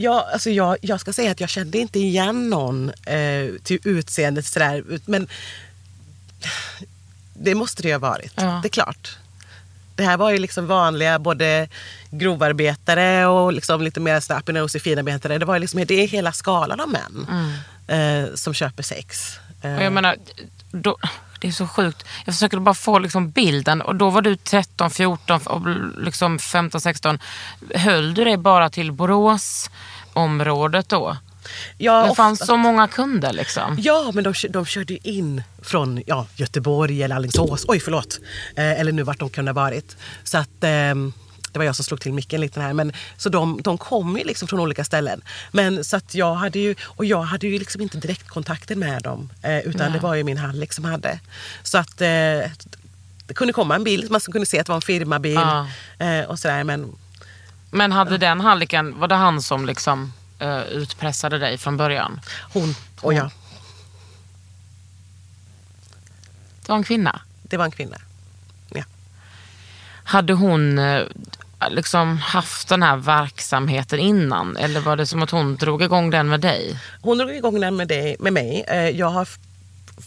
Ja, alltså jag, jag ska säga att jag kände inte igen någon eh, till utseendet sådär. Men det måste det ju ha varit. Ja. Det är klart. Det här var ju liksom vanliga både grovarbetare och liksom lite mer and nosy finarbetare. Det, var ju liksom, det är hela skalan av män eh, som köper sex. Eh, Och jag menar, då, det är så sjukt. Jag försöker bara få liksom bilden. Och då var du 13, 14 och liksom 15, 16. Höll du dig bara till Boråsområdet då? ja, Det ofta- fanns så många kunder liksom. Ja, men de, de körde ju in från ja, Göteborg eller Alingsås. Oj, förlåt. Eh, eller nu vart de kunde ha varit. Så att, ehm, det var jag som slog till micken lite här. Men, så de, de kom ju liksom från olika ställen. Men så att jag hade ju, och jag hade ju liksom inte direktkontakten med dem. Eh, utan det var ju min hallick som hade. Så att eh, det kunde komma en bil, man kunde se att det var en firmabil. Ja. Eh, och sådär. Men Men hade den halliken, var det han som liksom eh, utpressade dig från början? hon och jag, Det var en kvinna. det var en kvinna. Ja. Hade hon eh, liksom haft den här verksamheten innan? Eller var det som att hon drog igång den med dig? Hon drog igång den med, dig, med mig. Eh, Jag har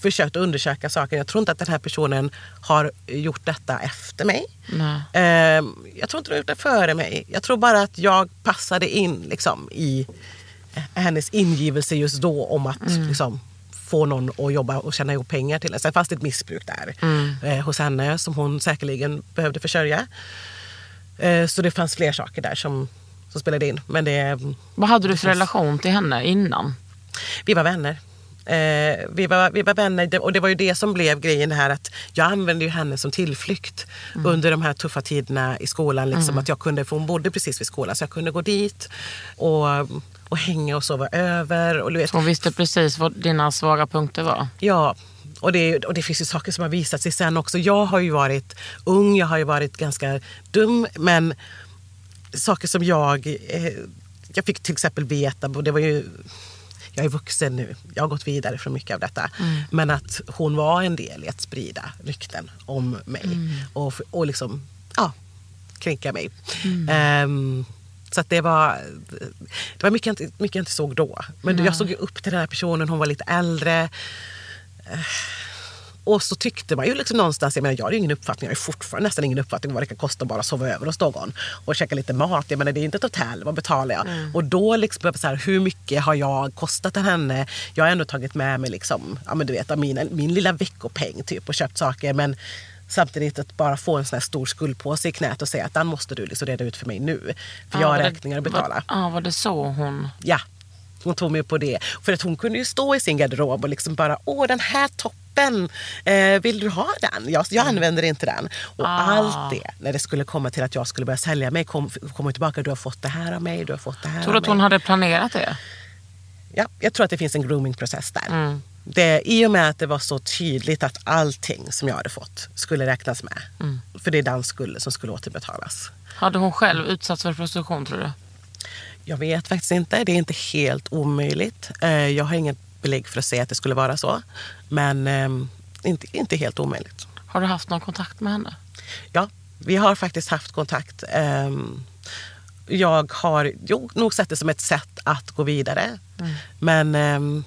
försökt undersöka saker. Jag tror inte att den här personen har gjort detta efter mig. Nej. Eh, Jag tror inte hon har gjort det före mig. Jag tror bara att jag passade in liksom, i hennes ingivelse just då om att liksom, få någon att jobba och tjäna ihop pengar till. Sen fanns det ett missbruk där eh, hos henne som hon säkerligen behövde försörja. Eh, Så det fanns fler saker där som, som spelade in. Men det, Vad hade du för relation till henne innan? vi var vänner. Eh, vi, var, vi var vänner och det var ju det som blev grejen här att jag använde ju henne som tillflykt under de här tuffa tiderna i skolan. Liksom, att jag kunde, för hon bodde precis vid skolan så jag kunde gå dit och, och hänga och sova över. Och, du vet, Hon visste precis vad dina svaga punkter var. Ja, och det, och det finns ju saker som har visat sig sen också. Jag har ju varit ung, jag har ju varit ganska dum, men saker som jag... Eh, jag fick till exempel veta, det var ju... Jag är vuxen nu, jag har gått vidare från mycket av detta. Men att hon var en del i att sprida rykten om mig. Och, och liksom, ja, kränka mig. Ehm, så att det var, det var mycket, mycket jag inte såg då. Men jag såg ju upp till den här personen, hon var lite äldre. Och så tyckte man ju liksom någonstans, jag menar jag har ju ingen uppfattning, jag har fortfarande nästan ingen uppfattning om vad det kan kosta att bara sova över hos någon. Och käka lite mat, jag menar det är inte ett hotell, vad betalar jag? Och då liksom, så här, hur mycket har jag kostat henne? Jag har ändå tagit med mig liksom, ja men du vet, min, min lilla veckopeng typ och köpt saker. Men samtidigt att bara få en sån här stor skuldpåse i knät och säga att den måste du liksom reda ut för mig nu. För jag har räkningar att betala. Var, ja, var det så hon... Ja, hon tog mig på det. För att hon kunde ju stå i sin garderob och liksom bara, åh den här toppen, eh, vill du ha den? Jag, jag använder inte den. Och Ah. allt det, när det skulle komma till att jag skulle börja sälja mig, kom, kom tillbaka, du har fått det här av mig, du har fått det här Tror du att hon mig. hade planerat det? Ja, jag tror att det finns en groomingprocess där. Mm. Det, I och med att det var så tydligt att allting som jag hade fått skulle räknas med. Mm. För det är den skulden som skulle återbetalas. Hade hon själv utsatts för prostitution tror du? Jag vet faktiskt inte. Det är inte helt omöjligt. Eh, Jag har inget belägg för att säga att det skulle vara så. Men ehm, inte, inte helt omöjligt. Har du haft någon kontakt med henne? Ja, vi har faktiskt haft kontakt. Ehm, Jag har jo, nog sett det som ett sätt att gå vidare. Men ehm,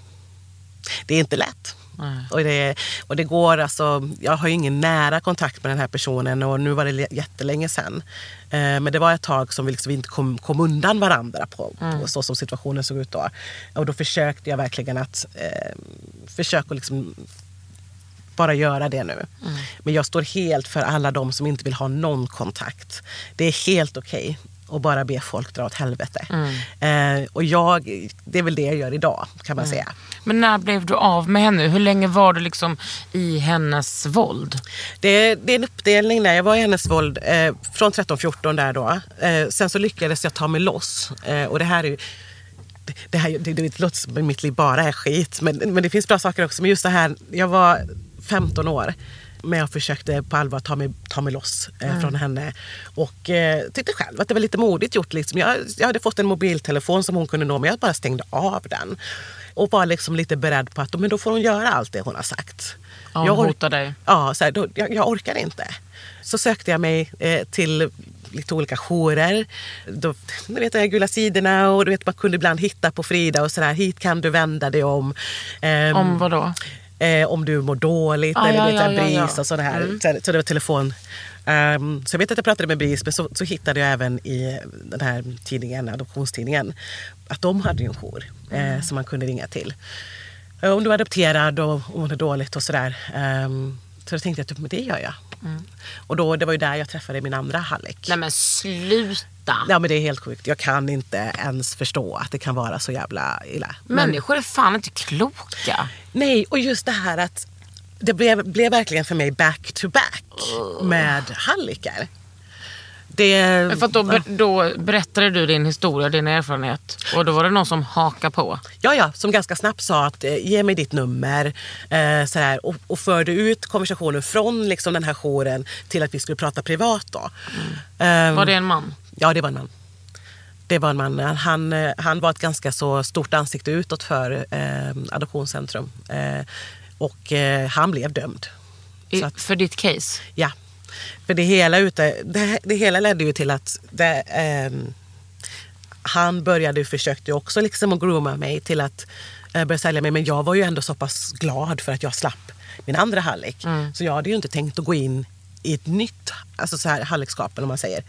det är inte lätt. Nej. Och det, och det går alltså, jag har ju ingen nära kontakt med den här personen och nu var det jättelänge sedan. Eh, men det var ett tag som vi liksom inte kom, kom undan varandra på, på så som situationen såg ut då. Och då försökte jag verkligen att eh, försöka liksom bara göra det nu. Men jag står helt för alla de som inte vill ha någon kontakt. Det är helt okej att bara be folk dra åt helvete. Eh, och jag, det är väl det jag gör idag kan man säga. Men när blev du av med henne? Hur länge var du liksom i hennes våld? Det, det är en uppdelning där. Jag var i hennes våld eh, från 13-14 där då. Eh, sen så lyckades jag ta mig loss. Eh, och det här är ju... Det, det, här, det, det låter som att mitt liv bara är skit. Men, men det finns bra saker också. Men just det här, jag var 15 år. Men jag försökte på allvar ta mig, ta mig loss eh, från henne. Och eh, tyckte själv att det var lite modigt gjort. Liksom. Jag, jag hade fått en mobiltelefon som hon kunde nå, men jag bara stängde av den. Och var liksom lite beredd på att men då får hon göra allt det hon har sagt. Ja, hon Jag or- hotar dig. Ja, så här, då, jag, jag orkar inte. Så sökte jag mig eh, till lite olika jourer. Då, du vet, här gula sidorna och du vet, man kunde ibland hitta på Frida och sådär. Hit kan du vända dig om. Ehm, Om vad då? Eh, om du mår dåligt Ah, eller ja, ja, här, ja. BRIS och sådär. Mm. Så, så det var telefon. Ehm, så jag vet att jag pratade med BRIS men så, så hittade jag även i den här tidningen, adoptionstidningen, att de hade en jour Mm. eh, som man kunde ringa till. Eh, Om du är adopterad och och mådde dåligt och sådär. Ehm, så då tänkte jag att men det gör jag. Och då, det var ju där jag träffade min andra hallick. Nej men sluta! Ja men det är helt sjukt. Jag kan inte ens förstå att det kan vara så jävla illa. Men- Människor är fan inte kloka. Nej, och just det här att det blev, blev verkligen för mig back to back med hallickar. Det, För då, då berättade du din historia, din erfarenhet. Och då var det någon som hakade på. ja, ja, som ganska snabbt sa att eh, ge mig ditt nummer eh, sådär, och, och förde ut konversationen från liksom, den här jouren till att vi skulle prata privat. Då. Ehm, Var det en man? Ja, det var en man. Det var en man. Han, eh, han var ett ganska så stort ansikte utåt för eh, Adoptionscentrum. Eh, och eh, han blev dömd. I, att- För ditt case? Ja. För det hela, ute, det, det hela ledde ju till att det, ehm, han började försökte också liksom att grooma mig till att eh, börja sälja mig. Men jag var ju ändå så pass glad för att jag slapp min andra hallick. Så jag hade ju inte tänkt att gå in i ett nytt alltså så här, hallickskap, vad man säger.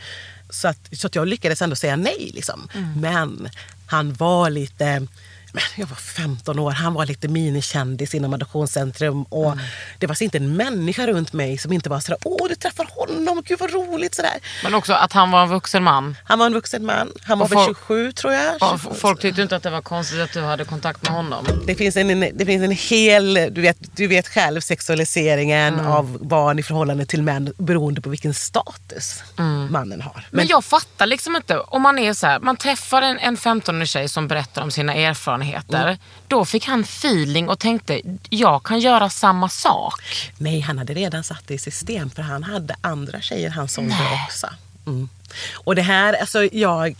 Så att, så att jag lyckades ändå säga nej. Liksom. Men han var lite... men Jag var 15 år, han var lite minikändis inom Adoptionscentrum. Och Det var så inte en människa runt mig som inte var sådär, åh du träffar honom, gud vad roligt. Sådär. Men också att han var en vuxen man. Han var en vuxen man, han var Och väl folk- 27 tror jag. Ja, f- Folk tyckte inte att det var konstigt att du hade kontakt med honom. Det finns en, det finns en hel, du vet, du vet själv, sexualiseringen Mm. av barn i förhållande till män beroende på vilken status mannen har. Mm. Men jag fattar liksom inte. Om man är så här, man träffar en, en 15-årig tjej som berättar om sina erfarenheter. Mm. Då fick han feeling och tänkte, jag kan göra samma sak. Nej, han hade redan satt det i system för han hade andra tjejer han sålde också. Mm. Och det här, alltså jag,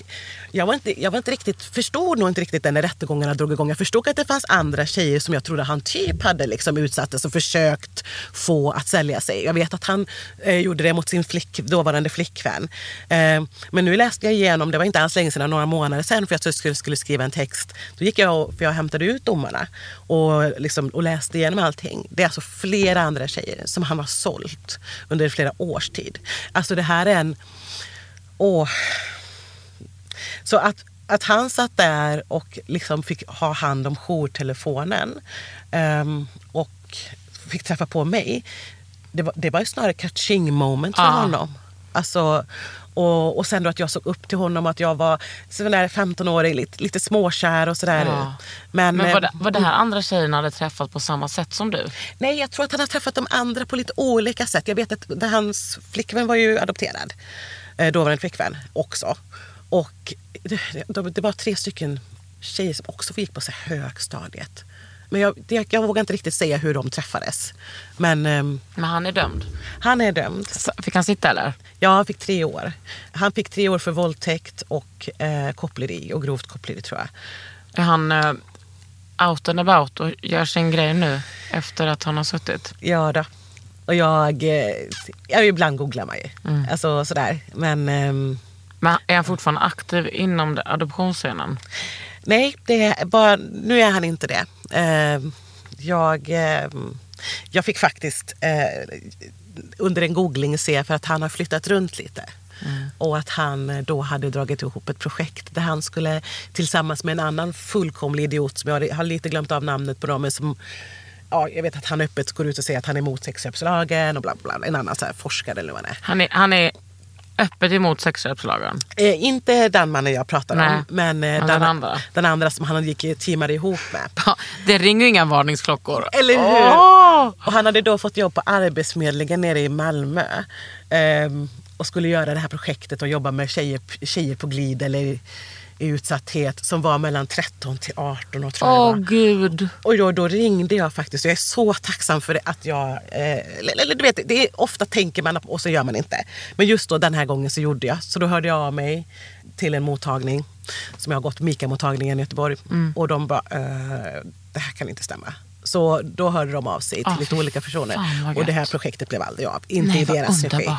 jag, var inte, jag var inte riktigt, förstod nog inte riktigt den när rättegångarna drog igång. Jag förstod att det fanns andra tjejer som jag trodde han typ hade liksom utsattes och försökt få att sälja sig. Jag vet att han eh, gjorde det mot sin flick, dåvarande flickvän. Eh, men nu läste jag igenom, det var inte alls länge sedan, några månader sedan för att jag skulle, skulle skriva en text. Då gick jag, och, för jag hämtade ut domarna och, liksom, och läste igenom allting. Det är alltså flera andra tjejer som han har sålt under flera års tid. Alltså det här är en Åh. Så att, att han satt där och liksom fick ha hand om jourtelefonen um, och fick träffa på mig. Det var, det var ju snarare catching moment för Ah. honom. Alltså, och, och sen då att jag såg upp till honom, att jag var sån där 15-årig, lite, lite småkär och sådär. Ja. Men, Men var eh, det, var det här andra tjejerna hade träffat på samma sätt som du? Nej, jag tror att han har träffat de andra på lite olika sätt. Jag vet att hans flickvän var ju adopterad. Eh, Dåvarande flickvän också. Och det, det, det var tre stycken tjejer som också gick på så högstadiet. Men jag, det, jag vågar inte riktigt säga hur de träffades. Men ehm, Men han är dömd. han är dömd. S- Fick han sitta eller? Ja, han fick tre år. Han fick tre år för våldtäkt och eh, koppleri och grovt koppleri tror jag. Är han uh, out and about och gör sin grej nu efter att han har suttit? Ja då. Och jag, eh, ja, ibland googlar man ju. Alltså sådär. Men ehm, Men är han fortfarande aktiv inom adoptionsscenen? Nej, det är bara, nu är han inte det. Eh, jag, eh, jag fick faktiskt eh, under en googling se för att han har flyttat runt lite. Och att han då hade dragit ihop ett projekt där han skulle tillsammans med en annan fullkomlig idiot som jag har lite glömt av namnet på dem, men som Ja, jag vet att han öppet går ut och säger att han är emot sexköpslagen och bla bla. En annan så forskare eller vad han är. Han är, han är öppet emot sexköpslagen. Eh, inte den mannen jag pratar Nej, om, men, eh, men den, den andra. den andra som han gick teamade ihop med. Det ringer ju inga varningsklockor. Eller hur? Åh! Och han hade då fått jobb på Arbetsförmedlingen nere i Malmö. Ehm, och skulle göra det här projektet och jobba med tjejer, tjejer på glid eller utsatthet som var mellan 13 till 18 år tror jag Åh var. gud. Och då, då ringde jag faktiskt. Jag är så tacksam för det att jag... Eh, eller, eller du vet, det är, ofta tänker man och så gör man inte. Men just då den här gången så gjorde jag. Så då hörde jag av mig till en mottagning som jag har gått, Mika-mottagningen i Göteborg. Mm. Och de bara, eh, det här kan inte stämma. Så då hörde de av sig till Ah, lite olika personer. och det här projektet blev aldrig av. Inte Nej, i deras regi.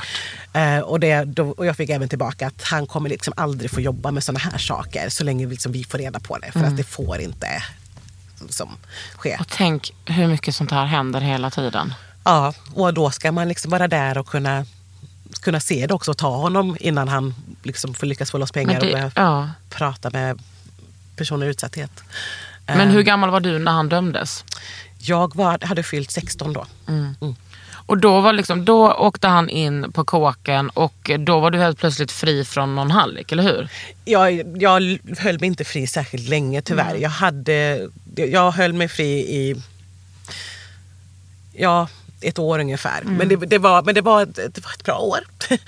Eh, och, det, då, och jag fick även tillbaka att han kommer liksom aldrig få jobba med såna här saker så länge liksom vi får reda på det. För Mm. att det får inte som, ske. Och tänk hur mycket sånt här händer hela tiden. Ja, och då ska man liksom vara där och kunna, kunna se det också och ta honom innan han liksom får lyckas få loss pengar det- och börja ja. prata med personer i utsatthet. Men hur gammal var du när han dömdes? Jag var, hade fyllt 16 då. Och då, var liksom, då åkte han in på kåken och då var du helt plötsligt fri från någon hallick, eller hur? Jag, jag höll mig inte fri särskilt länge tyvärr. Jag, hade, jag höll mig fri i ja, ett år ungefär. Men, det, det var, men det, var, det var ett bra år.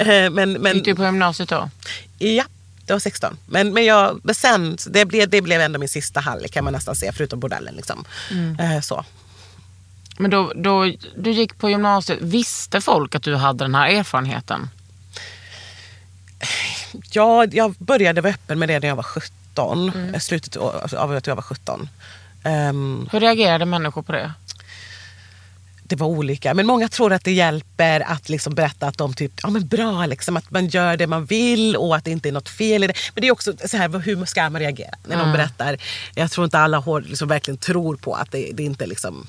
Eh, men, men, Gick du på gymnasiet då? Ja, det var 16. Men, men, jag, men sen, det blev, det blev ändå min sista hallick kan man nästan säga, förutom bordellen. Liksom. Eh, så. Men då, då, du gick på gymnasiet, visste folk att du hade den här erfarenheten? Ja, jag började vara öppen med det när jag var 17. eh, Slutet av att jag var 17. Ehm, Hur reagerade människor på det? Det var olika. Men många tror att det hjälper att liksom berätta att de typ, ja men bra, liksom, att man gör det man vill och att det inte är något fel i det. Men det är också så här, hur ska man reagera när någon berättar? Jag tror inte alla har, liksom, verkligen tror på att det, det inte liksom,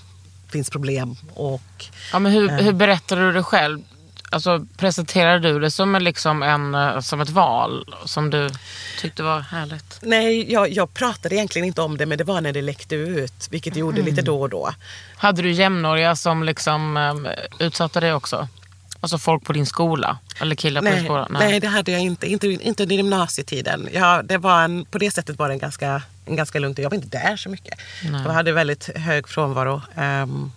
finns problem. Och, Ja, men hur, hur berättade du det själv? Alltså, presenterade du det som, liksom en, eh, som ett val som du tyckte var härligt? nej, jag, jag pratade egentligen inte om det men det var när det läckte ut, vilket det gjorde lite då och då. Hade du jämnåriga som liksom, eh, utsatte dig också? Alltså folk på din skola? Eller killar på din Nej, skola? nej. det hade jag inte. Inte, inte under gymnasietiden. Ja, det var en, på det sättet var det en ganska, en ganska lugnt. Jag var inte där så mycket. Jag hade väldigt hög frånvaro. Ehm,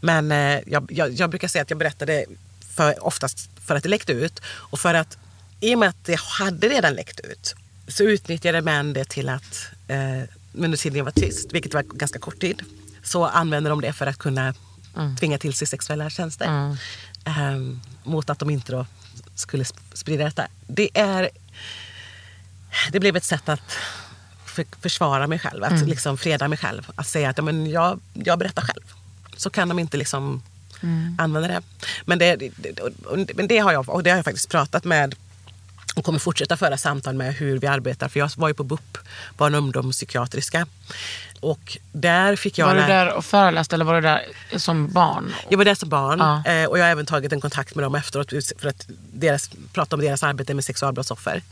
men eh, jag, jag, jag brukar säga att jag berättade för, oftast för att det läckte ut. Och för att i och med att det hade redan läckt ut så utnyttjade män det till att eh, jag var tyst, vilket var ganska kort tid, så använde de det för att kunna tvinga till sig sexuella tjänster. Ehm, mot att de inte då skulle sp- sprida detta. Det är... Det blev ett sätt att för, försvara mig själv, att liksom freda mig själv. Att säga att ja, men jag, jag berättar själv. Så kan de inte liksom använda det. Men det, det, men det har jag och det har jag faktiskt pratat med och kommer fortsätta föra samtal med hur vi arbetar. För jag var ju på BUP, barn och ungdomspsykiatriska. Och där fick jag... Var du där och föreläste eller var du där som barn? jag var där som barn Ja. eh, och jag har även tagit en kontakt med dem efteråt för att deras, prata om deras arbete med sexualbrottsoffer.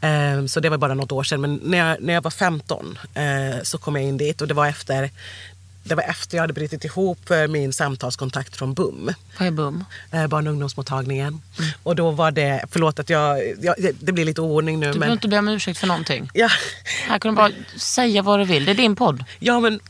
Eh, så det var bara något år sedan. Men när jag, när jag var 15 eh, så kom jag in dit och det var efter det var efter jag hade brutit ihop för min samtalskontakt från BUM, Vad är BUM? eh, barn och ungdomsmottagningen. Och då var det, förlåt att jag, jag det blir lite oordning nu. Du men, behöver inte be om ursäkt för någonting. ja, Här kan du bara säga vad du vill. Det är din podd. ja, men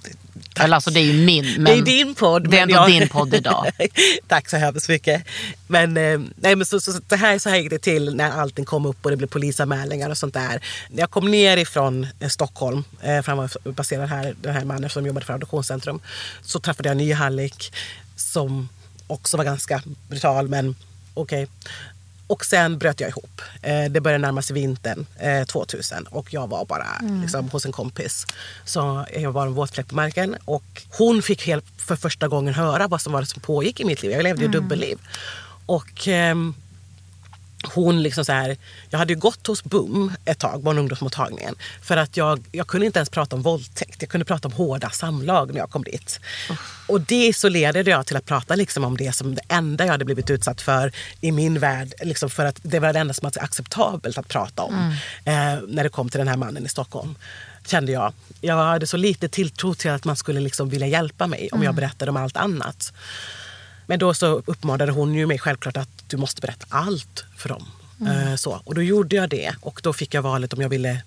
Eller alltså det är ju min. Men det är din podd. Det är ändå jag- din podd idag. Tack så hemskt mycket. Men, eh, nej, men så, så, så, det här, så här gick det till när allting kom upp och det blev polisanmälningar och sånt där. När jag kom ner ifrån eh, Stockholm, eh, för han var baserad här, den här mannen som jobbade för Adoptionscentrum, så träffade jag en ny hallick som också var ganska brutal, men okej. Och sen bröt jag ihop. Eh, det började närma sig vintern eh, 2000 och jag var bara liksom, hos en kompis. Så jag var en våt fläck på marken och hon fick helt för första gången höra vad som var det som pågick i mitt liv. Jag levde ju dubbelliv. Och ehm, hon liksom så här, jag hade gått hos BUM ett tag, barn och ungdomsmottagningen. För att jag, jag kunde inte ens prata om våldtäkt. Jag kunde prata om hårda samlag när jag kom dit. Och det isolerade jag till att prata liksom om det som det enda jag hade blivit utsatt för i min värld. Liksom för att det var det enda som var acceptabelt att prata om. Eh, när det kom till den här mannen i Stockholm. Kände jag. Jag hade så lite tilltro till att man skulle liksom vilja hjälpa mig om jag berättade om allt annat. Men då så uppmanade hon ju mig självklart att du måste berätta allt för dem. Eh, Så. Och då gjorde jag det och då fick jag valet om jag ville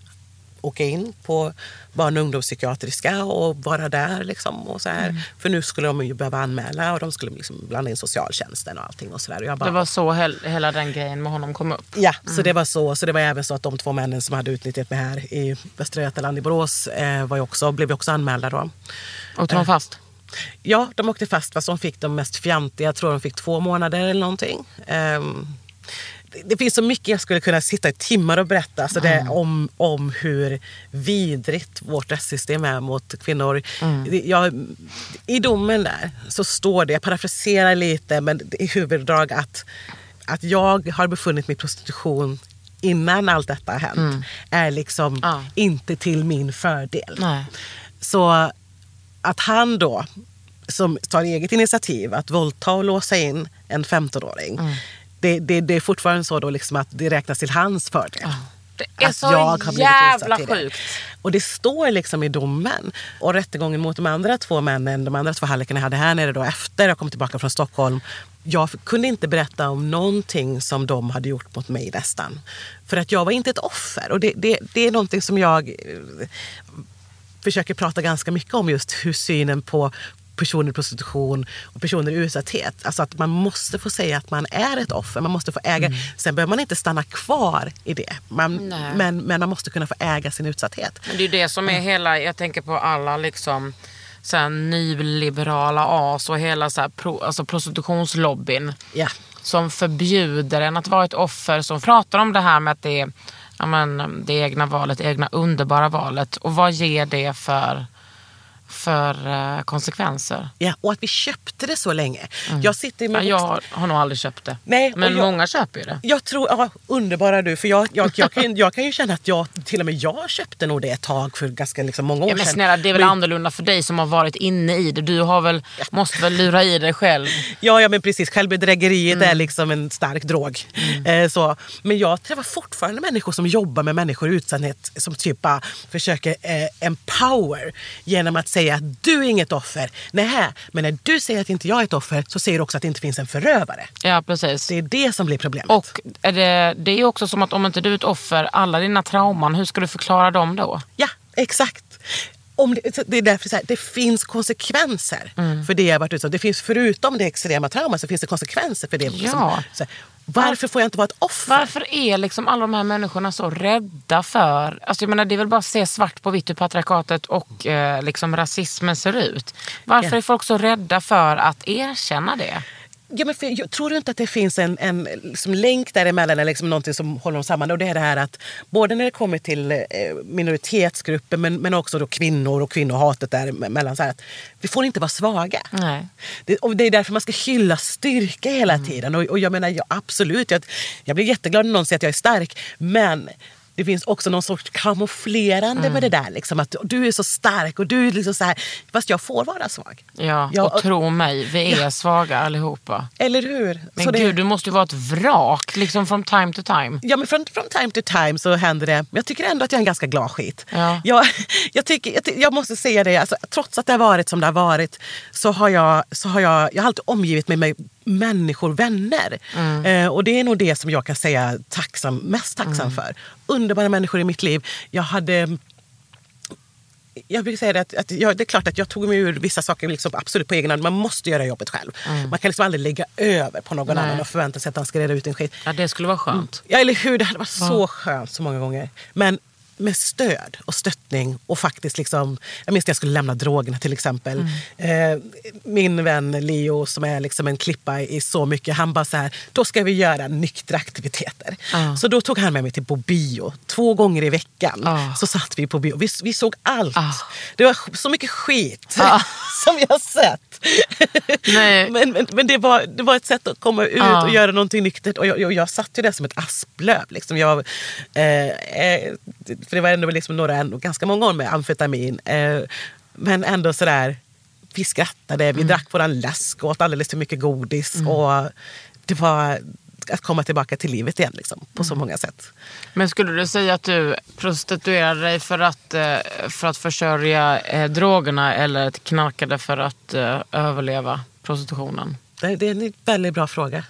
åka in på barn och ungdomspsykiatriska och vara där. Liksom, och så här. För nu skulle de ju behöva anmäla och de skulle liksom blanda in socialtjänsten och allting. Och så där. Och bara, Det var så hel- hela den grejen med honom kom upp. Ja, så det var så. Så det var även så att de två männen som hade utnyttjat mig här i Västra Götaland i Borås eh, var också, blev också anmälda då. Åkte de fast? Ja, de åkte fast fast de fick de mest fjantiga. Jag tror de fick två månader eller någonting. Ehm, det, det finns så mycket jag skulle kunna sitta i timmar och berätta alltså det, om, om hur vidrigt vårt rättssystem är mot kvinnor. Det- Jag, I domen där så står det, jag parafraserar lite, men i huvuddrag att, att jag har befunnit mig i prostitution innan allt detta har hänt är liksom Ja. inte till min fördel. Nej. Så att han då, som tar eget initiativ att våldta och låsa in en 15-åring. Mm. Det, det, det är fortfarande så då liksom att det räknas till hans fördel. Det är Att så jag har blivit jävla sjukt. Och det står liksom i domen. Och rättegången mot de andra två männen, de andra två hallickarna jag hade här nere då efter jag kom tillbaka från Stockholm. Jag kunde inte berätta om någonting som de hade gjort mot mig nästan. För att jag var inte ett offer. Och det, det, det är någonting som jag eh, försöker prata ganska mycket om just hur synen på personer i prostitution och personer i utsatthet. Alltså att man måste få säga att man är ett offer. Man måste få äga. Sen behöver man inte stanna kvar i det. Man, men, men man måste kunna få äga sin utsatthet. Men det är det som är hela, jag tänker på alla liksom så här, nyliberala as och hela så här, pro, alltså prostitutionslobbyn. Ja. Som förbjuder en att vara ett offer. Som pratar om det här med att det är ja, men, um, det egna valet, det egna underbara valet. Och vad ger det för, för eh, konsekvenser? Ja, och att vi köpte det så länge. Jag sitter Ja, med jag har, har nog aldrig köpt det. Nej, men jag- många köper ju det. Jag tror, ja, underbara du. För jag, jag, jag, kan, jag kan ju känna att jag, till och med jag köpte nog det ett tag för ganska liksom, många år Ja, men sedan. snälla, det är väl Men- annorlunda för dig som har varit inne i det. Du har väl, måste väl lura i dig själv. Ja, ja men precis. Självbedrägeriet Mm. är liksom en stark drog. Eh, så. Men jag träffar fortfarande människor som jobbar med människor i utsatthet som typ bara försöker eh, empower genom att säga att du är inget offer. Nej, men när du säger att inte jag är ett offer så säger du också att det inte finns en förövare. Ja, precis. Det är det som blir problemet. Och är det, det är också som att om inte du är ett offer, alla dina trauman, hur ska du förklara dem då? Ja, exakt. Om det, det är därför så här, det finns konsekvenser Mm. för det jag varit utsatt Det finns förutom det extrema trauma så finns det konsekvenser för det. Ja. Som, så här, varför får jag inte vara ett offer? Varför är liksom alla de här människorna så rädda för... Alltså jag menar, det är väl bara att se svart på vitt hur patriarkatet och eh, liksom rasismen ser ut. Varför Ja. är folk så rädda för att erkänna det? Ja, men för, jag, tror du inte att det finns en, en liksom länk däremellan eller liksom någonting som håller dem samman? Och det är det här att både när det kommer till eh, minoritetsgrupper men, men också då kvinnor och kvinnohatet däremellan. Så här, att vi får inte vara svaga. Nej. Det, och det är därför man ska hylla styrka hela tiden. Och, och jag menar, ja, absolut, jag, jag blir jätteglad när någon säger att jag är stark. Men det finns också någon sorts kamouflerande med det där. Liksom, att du är så stark och du är liksom så här. Fast jag får vara svag. Ja, Ja, och och- tro mig, vi är svaga allihopa. Eller hur? Men Så det- gud, du måste ju vara ett vrak liksom from time to time. Ja, men från, från time to time så händer det. Men jag tycker ändå att jag är en ganska glad skit. Ja. Jag, jag, tycker, jag, jag måste säga det, alltså, trots att det har varit som det har varit så har jag, så har jag, jag har alltid omgivit mig med människor, vänner. Eh, och det är nog det som jag kan säga tacksam, mest tacksam för. Underbara människor i mitt liv. Jag hade jag brukar säga det att, att jag, det är klart att jag tog mig ur vissa saker liksom absolut på egen hand. Man måste göra jobbet själv. Man kan liksom aldrig lägga över på någon Nej. annan och förvänta sig att han ska reda ut en skit. Ja, det skulle vara skönt. Ja, eller hur? Det hade varit så skönt så många gånger. Men med stöd och stöttning och faktiskt liksom... Jag minns när jag skulle lämna drogerna till exempel. Mm. Eh, min vän Leo som är liksom en klippa i så mycket, han bara så här, då ska vi göra nyktra aktiviteter. Ja. Så då tog han med mig till på bio. Två gånger i veckan Ja. så satt vi på bio. Vi, vi såg allt. Ja. Det var så mycket skit som jag sett. Nej. Men, men, men det, var, det var ett sätt att komma ut Ja. och göra någonting nyktert. Och jag, jag, jag satt ju där som ett asplöv. Liksom. Jag, eh, eh, för det var ändå liksom några, ändå ganska många år med amfetamin. Eh, men ändå sådär, vi skrattade, vi drack våran läsk och åt alldeles för mycket godis. Och det var att komma tillbaka till livet igen liksom, på så många sätt. Men skulle du säga att du prostituerade dig för att, eh, för att försörja eh, drogerna eller knarkade för att eh, överleva prostitutionen? Det, det är en väldigt bra fråga.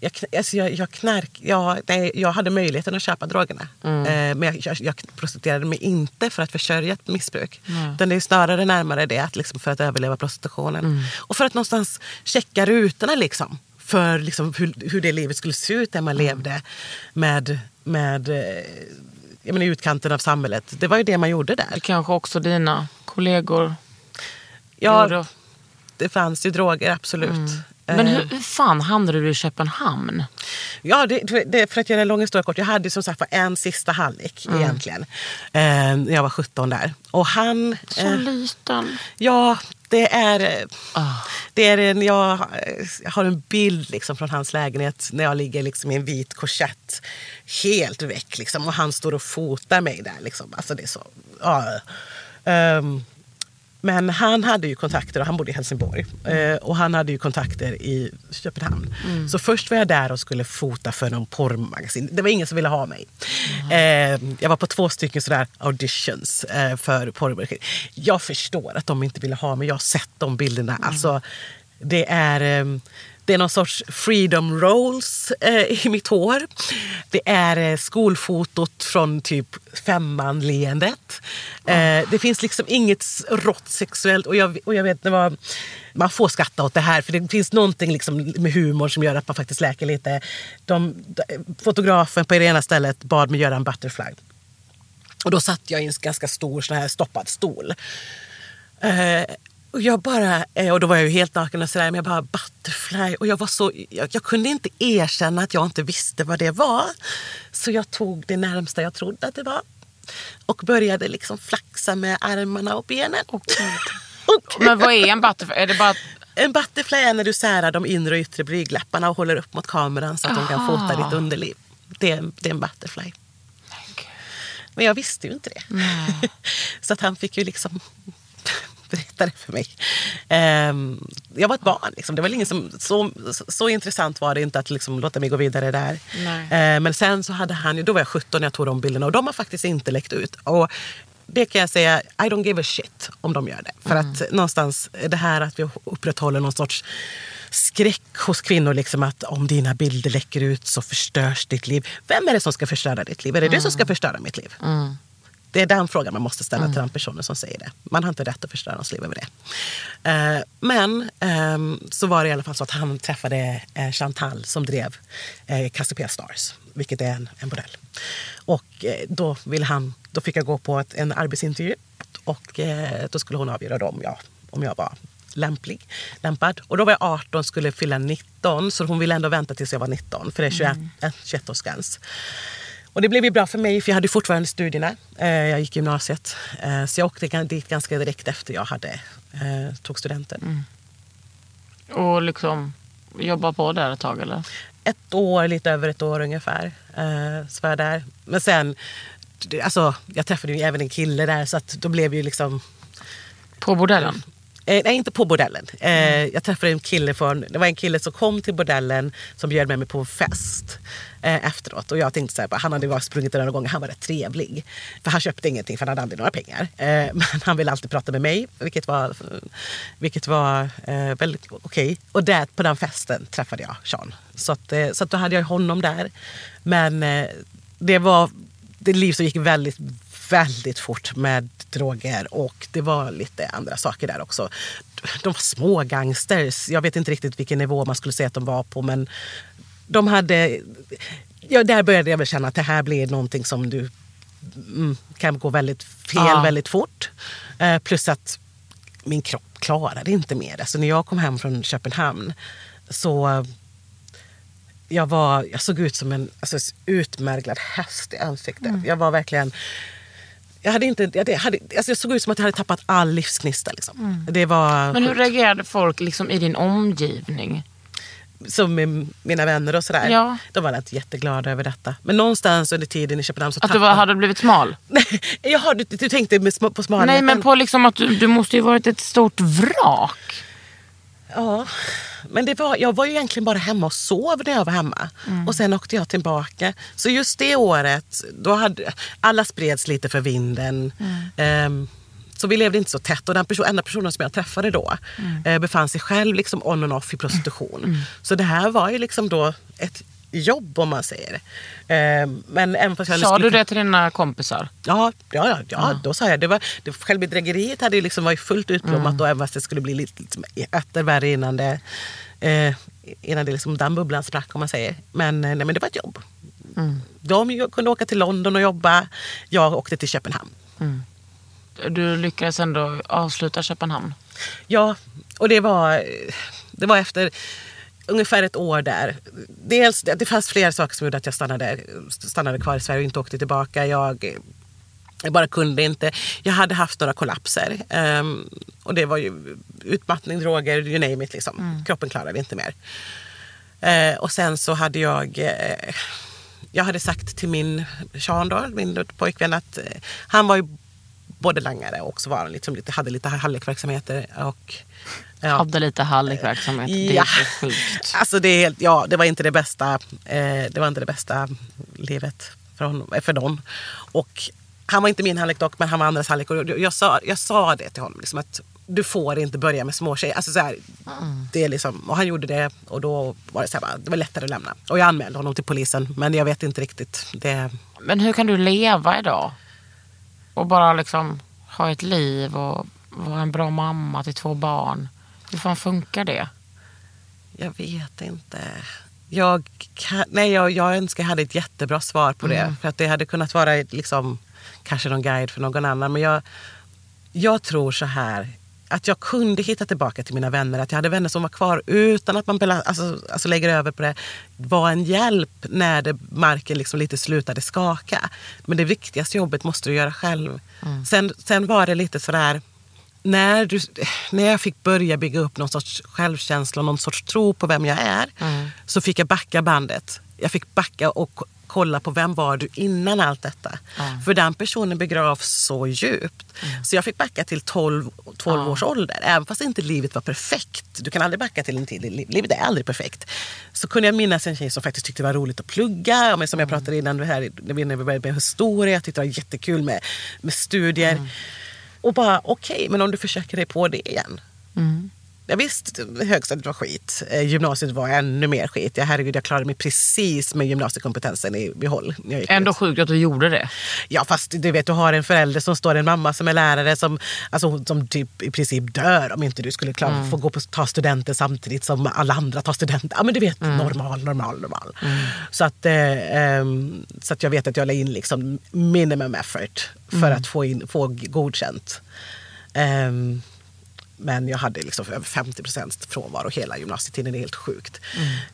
Jag, alltså jag, jag, knark, jag, nej, jag hade möjligheten att köpa drogerna. Mm. Eh, men jag, jag, jag prostituerade mig inte för att försörja ett missbruk. Utan det är snarare närmare det, att liksom för att överleva prostitutionen. Mm. Och för att någonstans checka rutorna liksom, för liksom hur, hur det livet skulle se ut där man Mm. levde med, med eh, jag menar, utkanten av samhället. Det var ju det man gjorde Det där. kanske också dina kollegor Ja, gjorde. det fanns ju droger, absolut. Men Eh, hur, hur fan hamnade du i Köpenhamn? Ja, det, det, för att göra en lång historia kort. Jag hade som sagt en sista hallick egentligen. Eh, när jag var 17 där. Och han... Så eh, liten. ja, det är... Ah. Det är en, jag, jag har en bild liksom från hans lägenhet när jag ligger liksom i en vit korsett. Helt väck liksom. Och han står och fotar mig där. Liksom. Alltså det är så... Ja. Ehm, men han hade ju kontakter och han bodde i Helsingborg. Eh, och han hade ju kontakter i Köpenhamn. Så först var jag där och skulle fota för någon porrmagasin. Det var ingen som ville ha mig. Eh, jag var på två stycken sådär auditions eh, för porrmagasin. Jag förstår att de inte ville ha mig. Jag har sett de bilderna. Alltså, det är... det är någon sorts freedom rolls eh, i mitt hår. Det är eh, skolfotot från typ femman-leendet. Eh, det finns liksom inget rått sexuellt. Och jag, och jag vet, det var, man får skratta åt det här för det finns någonting liksom med humor som gör att man faktiskt läker lite. De, de, fotografen på det ena stället bad mig göra en butterfly. Och då satt jag i en ganska stor sån här stoppad stol. Eh, och jag bara, eh, och då var jag ju helt naken och sådär, men jag bara butterfly. Och jag var så, jag, jag kunde inte erkänna att jag inte visste vad det var. Så jag tog det närmsta jag trodde att det var. Och började liksom flaxa med armarna och benen. Och, Men vad är en butterfly? Är det bara... en butterfly är när du särar de inre och yttre blygdläpparna och håller upp mot kameran så att de kan fota ditt underliv. Det är, det är en butterfly. Men jag visste ju inte det. så att han fick ju liksom berätta det för mig. Ehm, jag var ett barn. Liksom. Det var ingen som, så, så, så intressant var det inte att liksom låta mig gå vidare där. Ehm, men sen så hade han då var jag 17 när jag tog de bilderna och de har faktiskt inte läckt ut. Och det kan jag säga, I don't give a shit om de gör det. För att någonstans det här att vi upprätthåller någon sorts skräck hos kvinnor. Liksom att om dina bilder läcker ut så förstörs ditt liv. Vem är det som ska förstöra ditt liv? Är det du som ska förstöra mitt liv? Det är den frågan man måste ställa till den personen som säger det. Man har inte rätt att förstöra någons liv över det. Eh, men ehm, så var det i alla fall så att han träffade eh, Chantal som drev eh, Cassiopeia Stars, vilket är en, en bordell. Och eh, då, ville han, då fick jag gå på ett, en arbetsintervju och eh, då skulle hon avgöra då om jag, om jag var lämplig, lämpad. Och då var jag 18 skulle fylla 19 så hon ville ändå vänta tills jag var 19 för det är 21, Mm. eh, 21-årsgräns. Och det blev ju bra för mig för jag hade fortfarande studierna. Eh, jag gick gymnasiet. Eh, så jag åkte dit ganska direkt efter jag hade eh, tog studenten. Mm. Och liksom jobba på där ett tag eller? Ett år, lite över ett år ungefär. Så var jag där. Men sen, alltså, jag träffade ju även en kille där så att då blev ju liksom På bordellen? Eh, nej, inte på bordellen. Eh, Jag träffade en kille från, det var en kille som kom till bordellen som bjöd med mig på en fest eh, efteråt. Och jag tänkte så här, han hade bara sprungit några gånger, han var rätt trevlig. För han köpte ingenting för han hade aldrig några pengar. Eh, men han ville alltid prata med mig, vilket var, vilket var eh, väldigt okej. Och där, på den festen träffade jag Sean. Så, att, eh, så att då hade jag honom där. Men det var det liv som gick väldigt, väldigt fort med droger och det var lite andra saker där också. De var små gangsters. Jag vet inte riktigt vilken nivå man skulle säga att de var på men de hade... Ja, där började jag väl känna att det här blir någonting som du mm, kan gå väldigt fel Ja. väldigt fort. Eh, plus att min kropp klarade inte mer. Alltså när jag kom hem från Köpenhamn så jag, var, jag såg ut som en alltså, utmärglad häst i ansiktet. Mm. Jag var verkligen... Jag, hade inte, jag, hade, alltså jag såg ut som att jag hade tappat all livsgnista. Liksom. Det var Mm. Men hur sjukt. reagerade folk liksom i din omgivning? som med mina vänner och sådär. Ja. De var inte jätteglada över detta. Men någonstans under tiden i Köpenhamn så Att du var, hade blivit smal? Jaha, du, du tänkte på smalheten? Nej men på liksom att du, du måste ju varit ett stort vrak. Ja, men det var, jag var ju egentligen bara hemma och sov när jag var hemma. Mm. Och sen åkte jag tillbaka. Så just det året, då hade alla spreds lite för vinden. Mm. Ehm, så vi levde inte så tätt. Och den person, enda personen som jag träffade då Mm. eh, befann sig själv liksom on and off i prostitution. Så det här var ju liksom då ett jobb om man säger. Ehm, men även fast jag Sa skulle- du det till dina kompisar? Ja, ja, ja, ja, då sa jag det. Var, det självbedrägeriet hade liksom varit fullt utblommat och även fast det skulle bli lite, lite etter värre innan det, eh, innan det liksom den bubblan sprack om man säger. Men, eh, nej, men det var ett jobb. De ju- kunde åka till London och jobba. Jag åkte till Köpenhamn. Du lyckades ändå avsluta Köpenhamn? Ja, och det var, det var efter ungefär ett år där. Dels, det fanns flera saker som gjorde att jag stannade, stannade kvar i Sverige och inte åkte tillbaka. Jag, jag bara kunde inte. Jag hade haft några kollapser. ehm, och det var ju utmattning, droger, you name it. Liksom. Kroppen klarade inte mer. Eh, och sen så hade jag... Eh, jag hade sagt till min Sean då, min pojkvän att eh, han var ju både langare och så var liksom lite, hade lite hallikverksamheter. Och, ja. Hallikverksamhet. Det är Ja. så sjukt. Alltså det, är helt- ja, det var inte det bästa, eh, det var inte det bästa livet för, honom, eh, för dem. Och han var inte min hallick dock, men han var andras hallick. Och jag, sa, jag sa det till honom, liksom att du får inte börja med småtjejer. Alltså så här, det är liksom, och han gjorde det och då var det, så här, det var lättare att lämna. Och jag anmälde honom till polisen, men jag vet inte riktigt. Det, Men hur kan du leva idag? Och bara liksom ha ett liv och vara en bra mamma till två barn. Hur fan funkar det? Jag vet inte. Jag, kan, nej, jag, jag önskar jag hade ett jättebra svar på det. För att det hade kunnat vara liksom, kanske någon guide för någon annan. Men jag, jag tror så här. Att jag kunde hitta tillbaka till mina vänner. Att jag hade vänner som var kvar utan att man alltså, alltså lägger över på det. Var en hjälp när det, marken liksom lite slutade skaka. Men det viktigaste jobbet måste du göra själv. Sen, sen var det lite sådär när, du, när jag fick börja bygga upp någon sorts självkänsla och någon sorts tro på vem jag är så fick jag backa bandet. Jag fick backa och kolla på vem var du innan allt detta. För den personen begravs så djupt. Så jag fick backa till 12, 12 års ålder. Även fast inte livet var perfekt. Du kan aldrig backa till en tid. li- Livet är aldrig perfekt. Så kunde jag minnas en tjej som faktiskt tyckte det var roligt att plugga. Men som jag pratade innan här, när vi när vi började med historia. Jag tyckte det var jättekul med, med studier. Och bara okej, men om du försöker dig på det igen. Mm. Ja, visst, högstadiet var skit. Eh, Gymnasiet var ännu mer skit. Jag, herregud, jag klarade mig precis med gymnasiekompetensen i behåll. Ändå ut. sjukt att du gjorde det. Ja, fast du vet, du har en förälder som står, en mamma som är lärare som, alltså, som typ i princip dör om inte du skulle klara, få gå på, ta studenten samtidigt som alla andra tar studenten. Ja, men du vet, normal, normal, normal. Så, att, eh, ehm, så att jag vet att jag la in liksom minimum effort för att få, in, få godkänt. Ehm, Men jag hade liksom över 50 procents frånvaro hela gymnasietiden. Det är helt sjukt.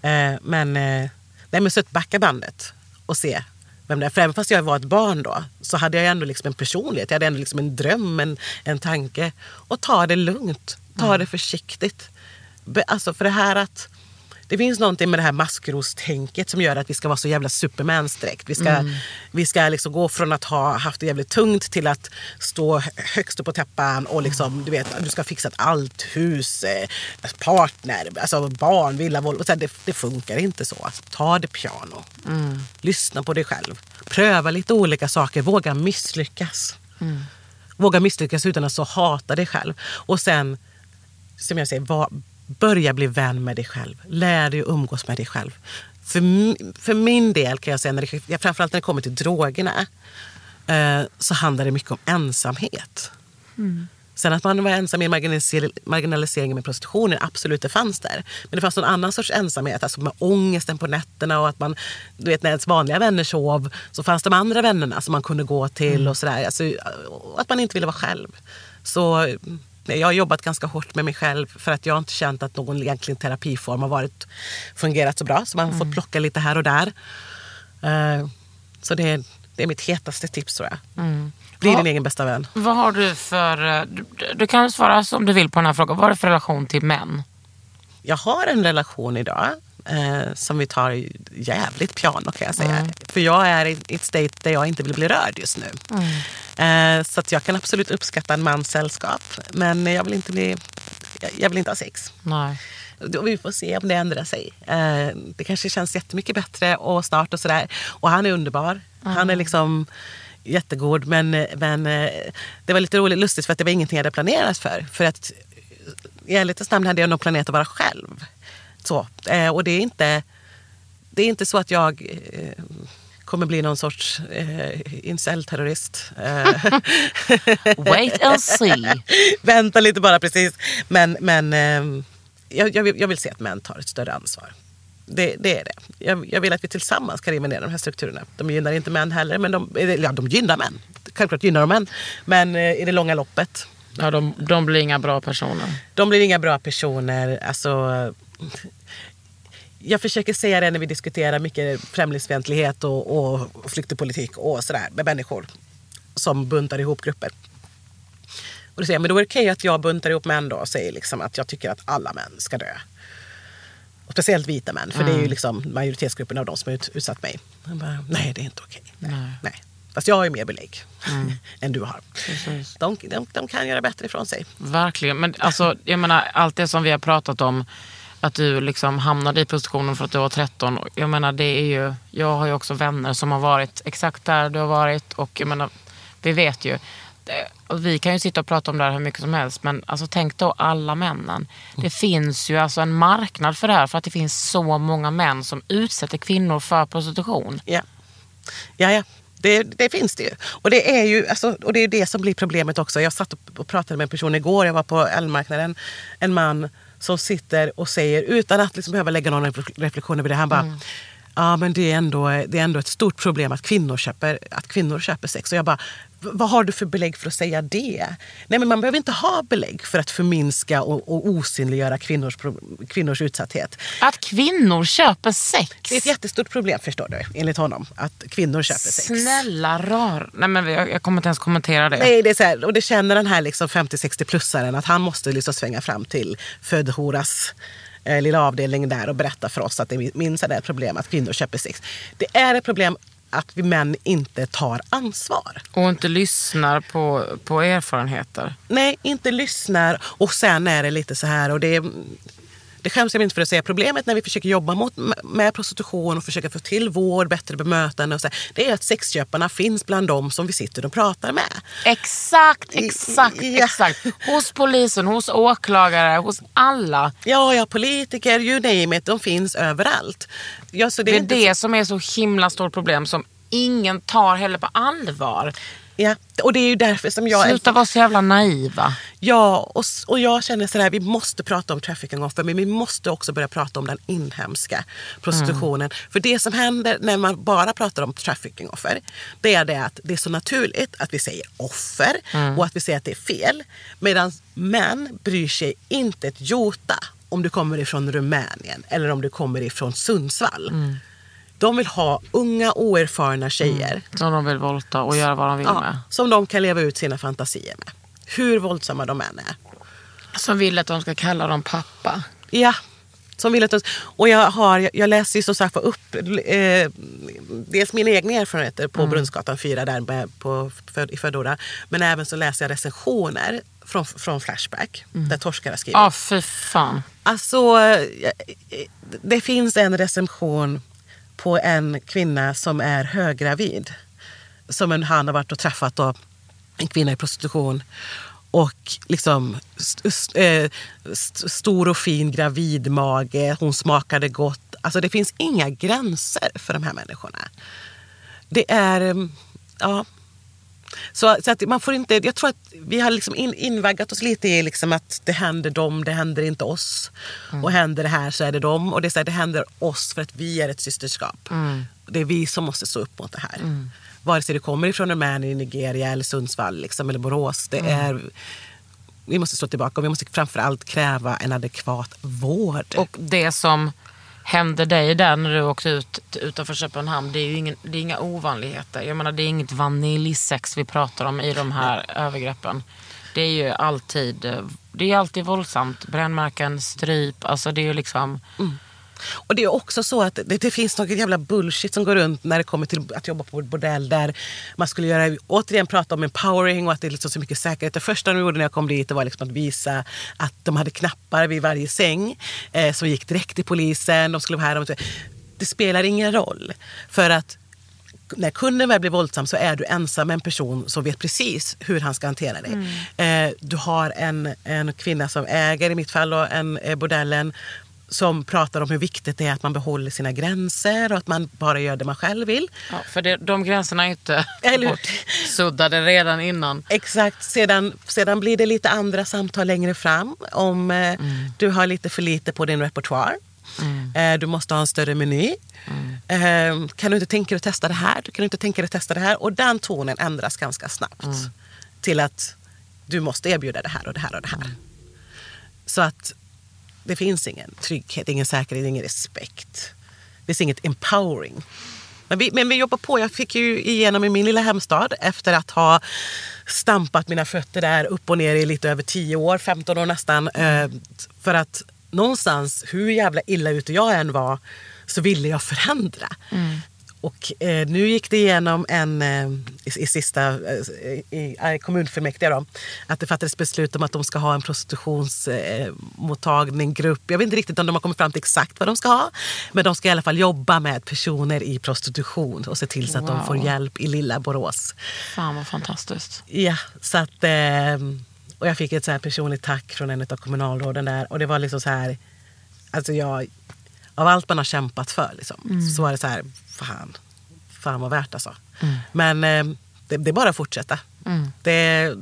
Eh, men, eh, nej, men så att backa bandet och se vem det är. För även fast jag var ett barn då så hade jag ändå liksom en personlighet. Jag hade ändå liksom en dröm, en, en tanke. Och ta det lugnt. Ta det försiktigt. Be, alltså för det här att det finns någonting med det här maskrostänket som gör att vi ska vara så jävla supermans direkt. Vi ska, vi ska liksom gå från att ha haft det jävligt tungt till att stå högst upp på täppan och liksom, du vet, du ska fixa ett allt hus, eh, partner, alltså barn, villa, Volvo. Det, det funkar inte så. Ta det piano. Lyssna på dig själv. Pröva lite olika saker. Våga misslyckas. Våga misslyckas utan att så hata dig själv. Och sen, som jag säger, var, börja bli vän med dig själv. Lär dig att umgås med dig själv. För, för min del kan jag säga, när det, framförallt när det kommer till drogerna, eh, så handlar det mycket om ensamhet. Sen att man var ensam i marginalisering, marginaliseringen med prostitutionen, absolut det fanns där. Men det fanns någon annan sorts ensamhet, alltså med ångesten på nätterna och att man, du vet när ens vanliga vänner sov så fanns de andra vännerna som man kunde gå till och sådär. Alltså, att man inte ville vara själv. Så jag har jobbat ganska hårt med mig själv för att jag har inte känt att någon egentligen terapiform har varit, fungerat så bra. Så man har fått plocka lite här och där. Eh, så det, är- det är mitt hetaste tips tror jag. Bli Ja. din egen bästa vän. Vad har du för... eh, Du, du kan svara som du vill på den här frågan. Vad har du för relation till män? Jag har en relation idag eh, som vi tar jävligt piano kan jag säga. För jag är i ett state där jag inte vill bli rörd just nu. Eh, så att jag kan absolut uppskatta en mans sällskap. Men jag vill inte, bli, jag, vill inte ha sex. Nej. Då vi får se om det ändrar sig. Eh, det kanske känns jättemycket bättre och snart och sådär. Och han är underbar. Han är liksom jättegod. Men, men eh, det var lite roligt lustigt för att det var ingenting jag hade planerat för. För att i ärlighetens namn hade jag nog planerat att vara själv. Så, eh, och det är inte, det är inte så att jag eh, kommer bli någon sorts eh, incel-terrorist. Eh, Wait and see. Vänta lite bara precis. Men, men eh, jag, jag, vill, jag vill se att män tar ett större ansvar. Det, det är det. Jag, jag vill att vi tillsammans kan riva ner de här strukturerna. De gynnar inte män heller, men de, eller, ja, de gynnar män. Självklart gynnar de män. Men eh, i det långa loppet, Ja, de, de blir inga bra personer. de blir inga bra personer. Alltså, jag försöker säga det när vi diskuterar mycket främlingsfientlighet och, och, och flyktingpolitik och sådär med människor som buntar ihop grupper. Och då säger jag, men då är det okej att jag buntar ihop män då och säger liksom att jag tycker att alla män ska dö. Och speciellt vita män, för det är ju liksom majoritetsgruppen av de som har ut, utsatt mig. Bara, nej, det är inte okej. Nej. Nej. Fast jag har ju mer belägg än du har. De, de, de kan göra bättre ifrån sig. Verkligen. Men alltså, jag menar, allt det som vi har pratat om, att du liksom hamnade i prostitutionen för att du var 13. Jag menar, det är ju, jag har ju också vänner som har varit exakt där du har varit. Och jag menar, vi vet ju. Eh, det, vi kan ju sitta och prata om det här hur mycket som helst. Men alltså, tänk då alla männen. Det finns ju alltså en marknad för det här. För att det finns så många män som utsätter kvinnor för prostitution. Ja, ja, ja. Det, det finns det ju. Och det är ju alltså, och det, är det som blir problemet också. Jag satt och, pratade med en person igår, jag var på elmarknaden, En man som sitter och säger, utan att liksom behöva lägga någon reflek- reflektion över det, han bara Ja men det är, ändå, det är ändå ett stort problem att kvinnor köper, att kvinnor köper sex. Och jag bara, "V- vad har du för belägg för att säga det? Nej men man behöver inte ha belägg för att förminska och, och osynliggöra kvinnors, kvinnors utsatthet. Att kvinnor köper sex. Det är ett jättestort problem förstår du, enligt honom. Att kvinnor köper sex. Snälla rar. Nej men jag, jag kommer inte ens kommentera det. Nej, det är så här, och det känner den här liksom 50-60-plussaren att han måste liksom svänga fram till föddhoras eh, lilla avdelning där och berätta för oss att det minst är ett problem att kvinnor köper sex. Det är ett problem att vi män inte tar ansvar. Och inte lyssnar på, på erfarenheter. Nej, inte lyssnar och sen är det lite så här och det det skäms jag inte för att säga. Problemet när vi försöker jobba mot, med prostitution och försöker få till vård, bättre bemötande och så det är att sexköparna finns bland dem som vi sitter och pratar med. Exakt, exakt, Ja. exakt. Hos polisen, hos åklagare, hos alla. Ja, ja, politiker, you name it, de finns överallt. Ja, så det Det är det som är så himla stort problem som ingen tar heller på allvar. Ja, och det är ju därför som jag... Sluta vara så jävla naiva. Ja, och, och jag känner sådär, vi måste prata om trafficking offer, men vi måste också börja prata om den inhemska prostitutionen. För det som händer när man bara pratar om trafficking offer, det är det att det är så naturligt att vi säger offer och att vi säger att det är fel. Medan män bryr sig inte ett jota om du kommer ifrån Rumänien eller om du kommer ifrån Sundsvall. De vill ha unga oerfarna tjejer Som de vill volta och göra vad de vill med. ja, som de kan leva ut sina fantasier med. Hur våldsamma de än är. Som vill att de ska kalla dem pappa. Ja, som vill att och jag, har, jag, läser ju som sagt upp eh, dels mina egna erfarenheter på Brunnsgatan 4 där med, på, för, i Fördora. Men även så läser jag recensioner från, från Flashback där torskar har skrivit. Ja, fy fan. Alltså, det finns en recension på en kvinna som är höggravid. Som en, han har varit och träffat då, en kvinna i prostitution. Och liksom st- st- eh, st- stor och fin gravidmage, hon smakade gott. Alltså det finns inga gränser för de här människorna. Det är, eh, ja, så, så att man får inte, jag tror att vi har liksom in, invaggat oss lite i liksom att det händer dem, det händer inte oss. Och händer det här så är det dem. Och det, är så här, det händer oss för att vi är ett systerskap. Det är vi som måste stå upp mot det här. Vare sig det kommer ifrån Rumänien, Nigeria eller Sundsvall liksom, eller Borås. Det är, vi måste stå tillbaka och vi måste framförallt kräva en adekvat vård. Och det som hände dig där när du åkte ut utanför Köpenhamn, det är ju ingen, det är inga ovanligheter. Jag menar, det är inget vaniljsex vi pratar om i de här övergreppen. Det är ju alltid, det är alltid våldsamt. Brännmärken, stryp, alltså det är ju liksom... Och det är också så att det, det finns något jävla bullshit som går runt när det kommer till att jobba på bordell där man skulle göra, återigen prata om empowering och att det är liksom så mycket säkerhet. Det första de gjorde när jag kom dit var liksom att visa att de hade knappar vid varje säng eh, som gick direkt till polisen. De skulle vara här. De, det spelar ingen roll. För att när kunden väl blir våldsam så är du ensam med en person som vet precis hur han ska hantera dig. Eh, du har en, en kvinna som äger, i mitt fall, då, en, eh, bordellen som pratar om hur viktigt det är att man behåller sina gränser och att man bara gör det man själv vill. Ja, för det, de gränserna är inte bortsuddade redan innan. Exakt. Sedan, sedan blir det lite andra samtal längre fram om eh, du har lite för lite på din repertoar. Eh, du måste ha en större meny. Eh, kan du inte tänka dig att testa det här? Du kan du inte tänka dig att testa det här? Och den tonen ändras ganska snabbt. Till att du måste erbjuda det här och det här och det här. Så att det finns ingen trygghet, ingen säkerhet, ingen respekt. Det finns inget empowering. Men vi, men vi jobbar på. Jag fick ju igenom i min lilla hemstad efter att ha stampat mina fötter där upp och ner i lite över 10 år, 15 år nästan. Eh, för att någonstans, hur jävla illa ute jag än var, så ville jag förändra. Mm. Och eh, nu gick det igenom en, eh, i, i sista eh, i, i kommunfullmäktige då, att det fattades beslut om att de ska ha en prostitutionsmottagning, eh, grupp. Jag vet inte riktigt om de har kommit fram till exakt vad de ska ha. Men de ska i alla fall jobba med personer i prostitution och se till så att de får Wow. hjälp i lilla Borås. Fan vad fantastiskt. Ja, så att... Eh, och jag fick ett så här personligt tack från en av kommunalråden där. Och det var liksom så här... Alltså jag... Av allt man har kämpat för liksom, så var det så här... Fan, fan vad värt alltså. Men eh, det, det är bara att fortsätta. Det,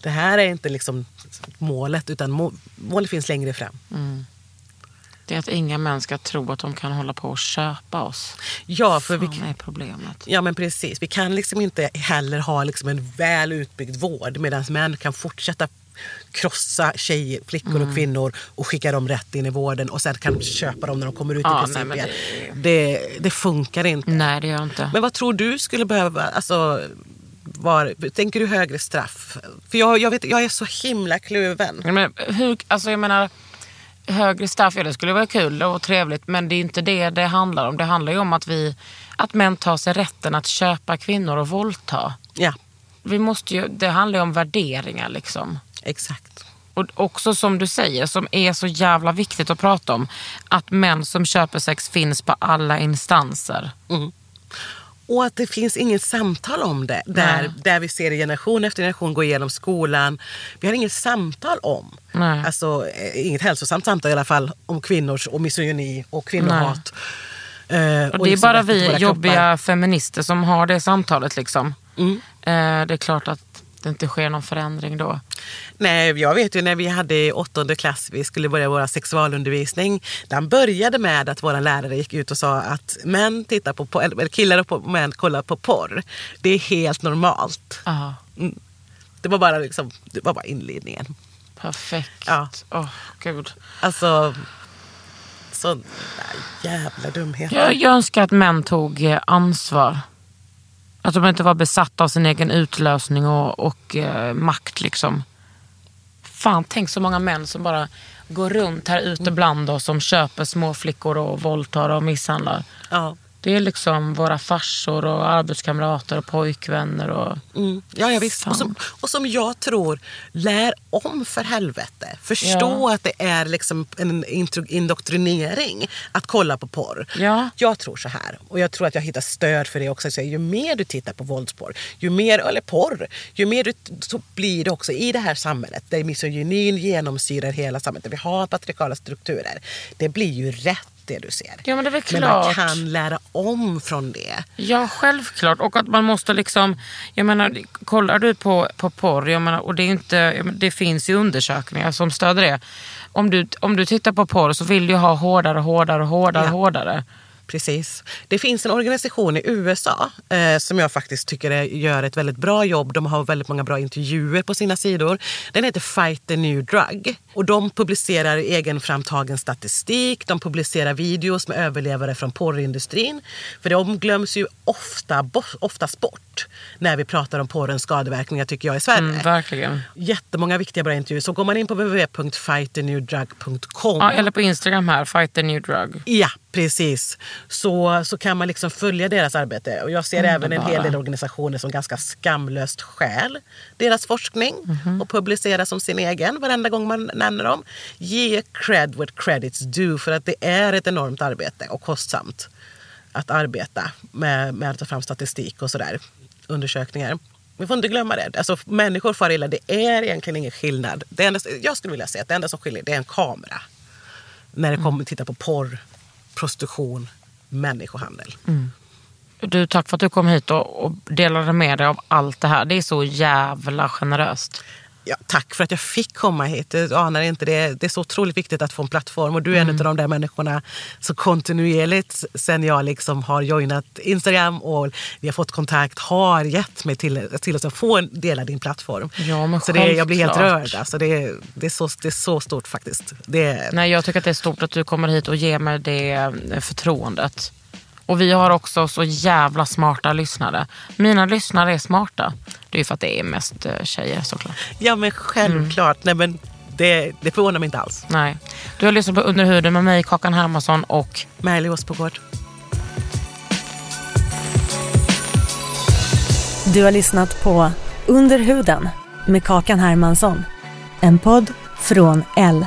det här är inte liksom målet, utan må, målet finns längre fram. Det är att inga män ska tro att de kan hålla på och köpa oss. Ja, för vi, Fan är problemet. Ja men precis. Vi kan liksom inte heller ha liksom en väl utbyggd vård medan män kan fortsätta krossa tjejer, flickor Mm. och kvinnor och skicka dem rätt in i vården och sen kan köpa dem när de kommer ut Ja, i princip nej, igen. det... Det, funkar inte. Nej det gör inte. Men vad tror du skulle behöva, alltså, var, tänker du högre straff? För jag, jag, vet, jag är så himla kluven. Men hur, alltså jag menar, högre straff, ja, det skulle vara kul och trevligt men det är inte det det handlar om. Det handlar ju om att, vi, att män tar sig rätten att köpa kvinnor och våldta. Ja, Vi måste ju, det handlar ju om värderingar liksom. Exakt. Och också som du säger, som är så jävla viktigt att prata om, att män som köper sex finns på alla instanser. Och att det finns inget samtal om det. Där, där vi ser generation efter generation gå igenom skolan. Vi har inget samtal om. Nej. Alltså eh, inget hälsosamt samtal i alla fall om kvinnors och misogyni och kvinnohat. Eh, Och det är liksom bara rätten till vi jobbiga kroppar. feminister som har det samtalet. Liksom. Mm. Eh, det är klart att det inte sker någon förändring då? Nej, jag vet ju när vi hade i åttonde klass, vi skulle börja vår sexualundervisning. Den började med att våra lärare gick ut och sa att män tittar på, eller killar och män kollar på porr. Det är helt normalt. Mm. Det var bara, liksom, det var bara inledningen. perfekt. Ja. Åh, gud. Alltså, sån jävla dumhet. Jag, jag önskar att män tog eh, ansvar. Att de inte var besatta av sin egen utlösning och, och eh, makt. liksom. Fan, tänk så många män som bara går runt här ute bland oss som köper små flickor och våldtar och misshandlar. Ja. Det är liksom våra farsor och arbetskamrater och pojkvänner. Och... Mm. Ja, ja visst. Och som, och som jag tror, lär om för helvete. Förstå Ja. att det är liksom en indoktrinering att kolla på porr. Ja. Jag tror så här, och jag tror att jag hittar stöd för det också. Så ju mer du tittar på våldsporr, ju mer, eller porr, ju mer du, så blir det också i det här samhället där misogynin genomsyrar hela samhället, där vi har patriarkala strukturer. Det blir ju rätt det du ser. Ja, men det är väl Men man klart. kan lära om från det. Ja, självklart. Och att man måste liksom... Jag menar, kollar du på, på porr, jag menar, och det, är inte, det finns ju undersökningar som stöder det. Om du, om du tittar på porr så vill du ha hårdare, hårdare, hårdare, Ja. hårdare. Precis. Det finns en organisation i USA eh, som jag faktiskt tycker är, gör ett väldigt bra jobb. De har väldigt många bra intervjuer på sina sidor. Den heter Fight the new drug. Och de publicerar egenframtagen statistik. De publicerar videos med överlevare från porrindustrin. För de glöms ju ofta, oftast bort när vi pratar om porrens skadeverkningar tycker jag i Sverige. Mm, verkligen. Jättemånga viktiga bra intervjuer. Så går man in på www.fightthenewdrug.com Ja, eller på Instagram här, fight the new drug. Ja, precis. Så, så kan man liksom följa deras arbete. Och jag ser även en hel del organisationer som ganska skamlöst stjäl deras forskning Mhm. och publicerar som sin egen varenda gång man nämner dem. Ge cred what credits due för att det är ett enormt arbete och kostsamt att arbeta med, med att ta fram statistik och sådär. Undersökningar. Vi får inte glömma det. Alltså, människor far illa. Det är egentligen ingen skillnad. Det enda, jag skulle vilja säga att det enda som skiljer det är en kamera när det kommer att titta på porr, prostitution, människohandel. Mm. Du, tack för att du kom hit och, och delade med dig av allt det här. Det är så jävla generöst. Ja, tack för att jag fick komma hit. Du anar inte, det, det är så otroligt viktigt att få en plattform. Och du är en av de där människorna så kontinuerligt sen jag liksom har joinat Instagram och vi har fått kontakt har gett mig till, till att få en del av din plattform. Ja, men så det, jag blir helt rörd. Alltså det, är- det, är så, det är så stort faktiskt. Det, Nej, jag tycker att det är stort att du kommer hit och ger mig det förtroendet. Och vi har också så jävla smarta lyssnare. Mina lyssnare är smarta. Det är ju för att det är mest eh, tjejer såklart. ja men självklart. Nej, men det, det förvånar mig inte alls. Nej. Du har lyssnat på Under huden med mig, Kakan Hermansson och Märli Åspågård. Du har lyssnat på Under huden med Kakan Hermansson. En podd från L.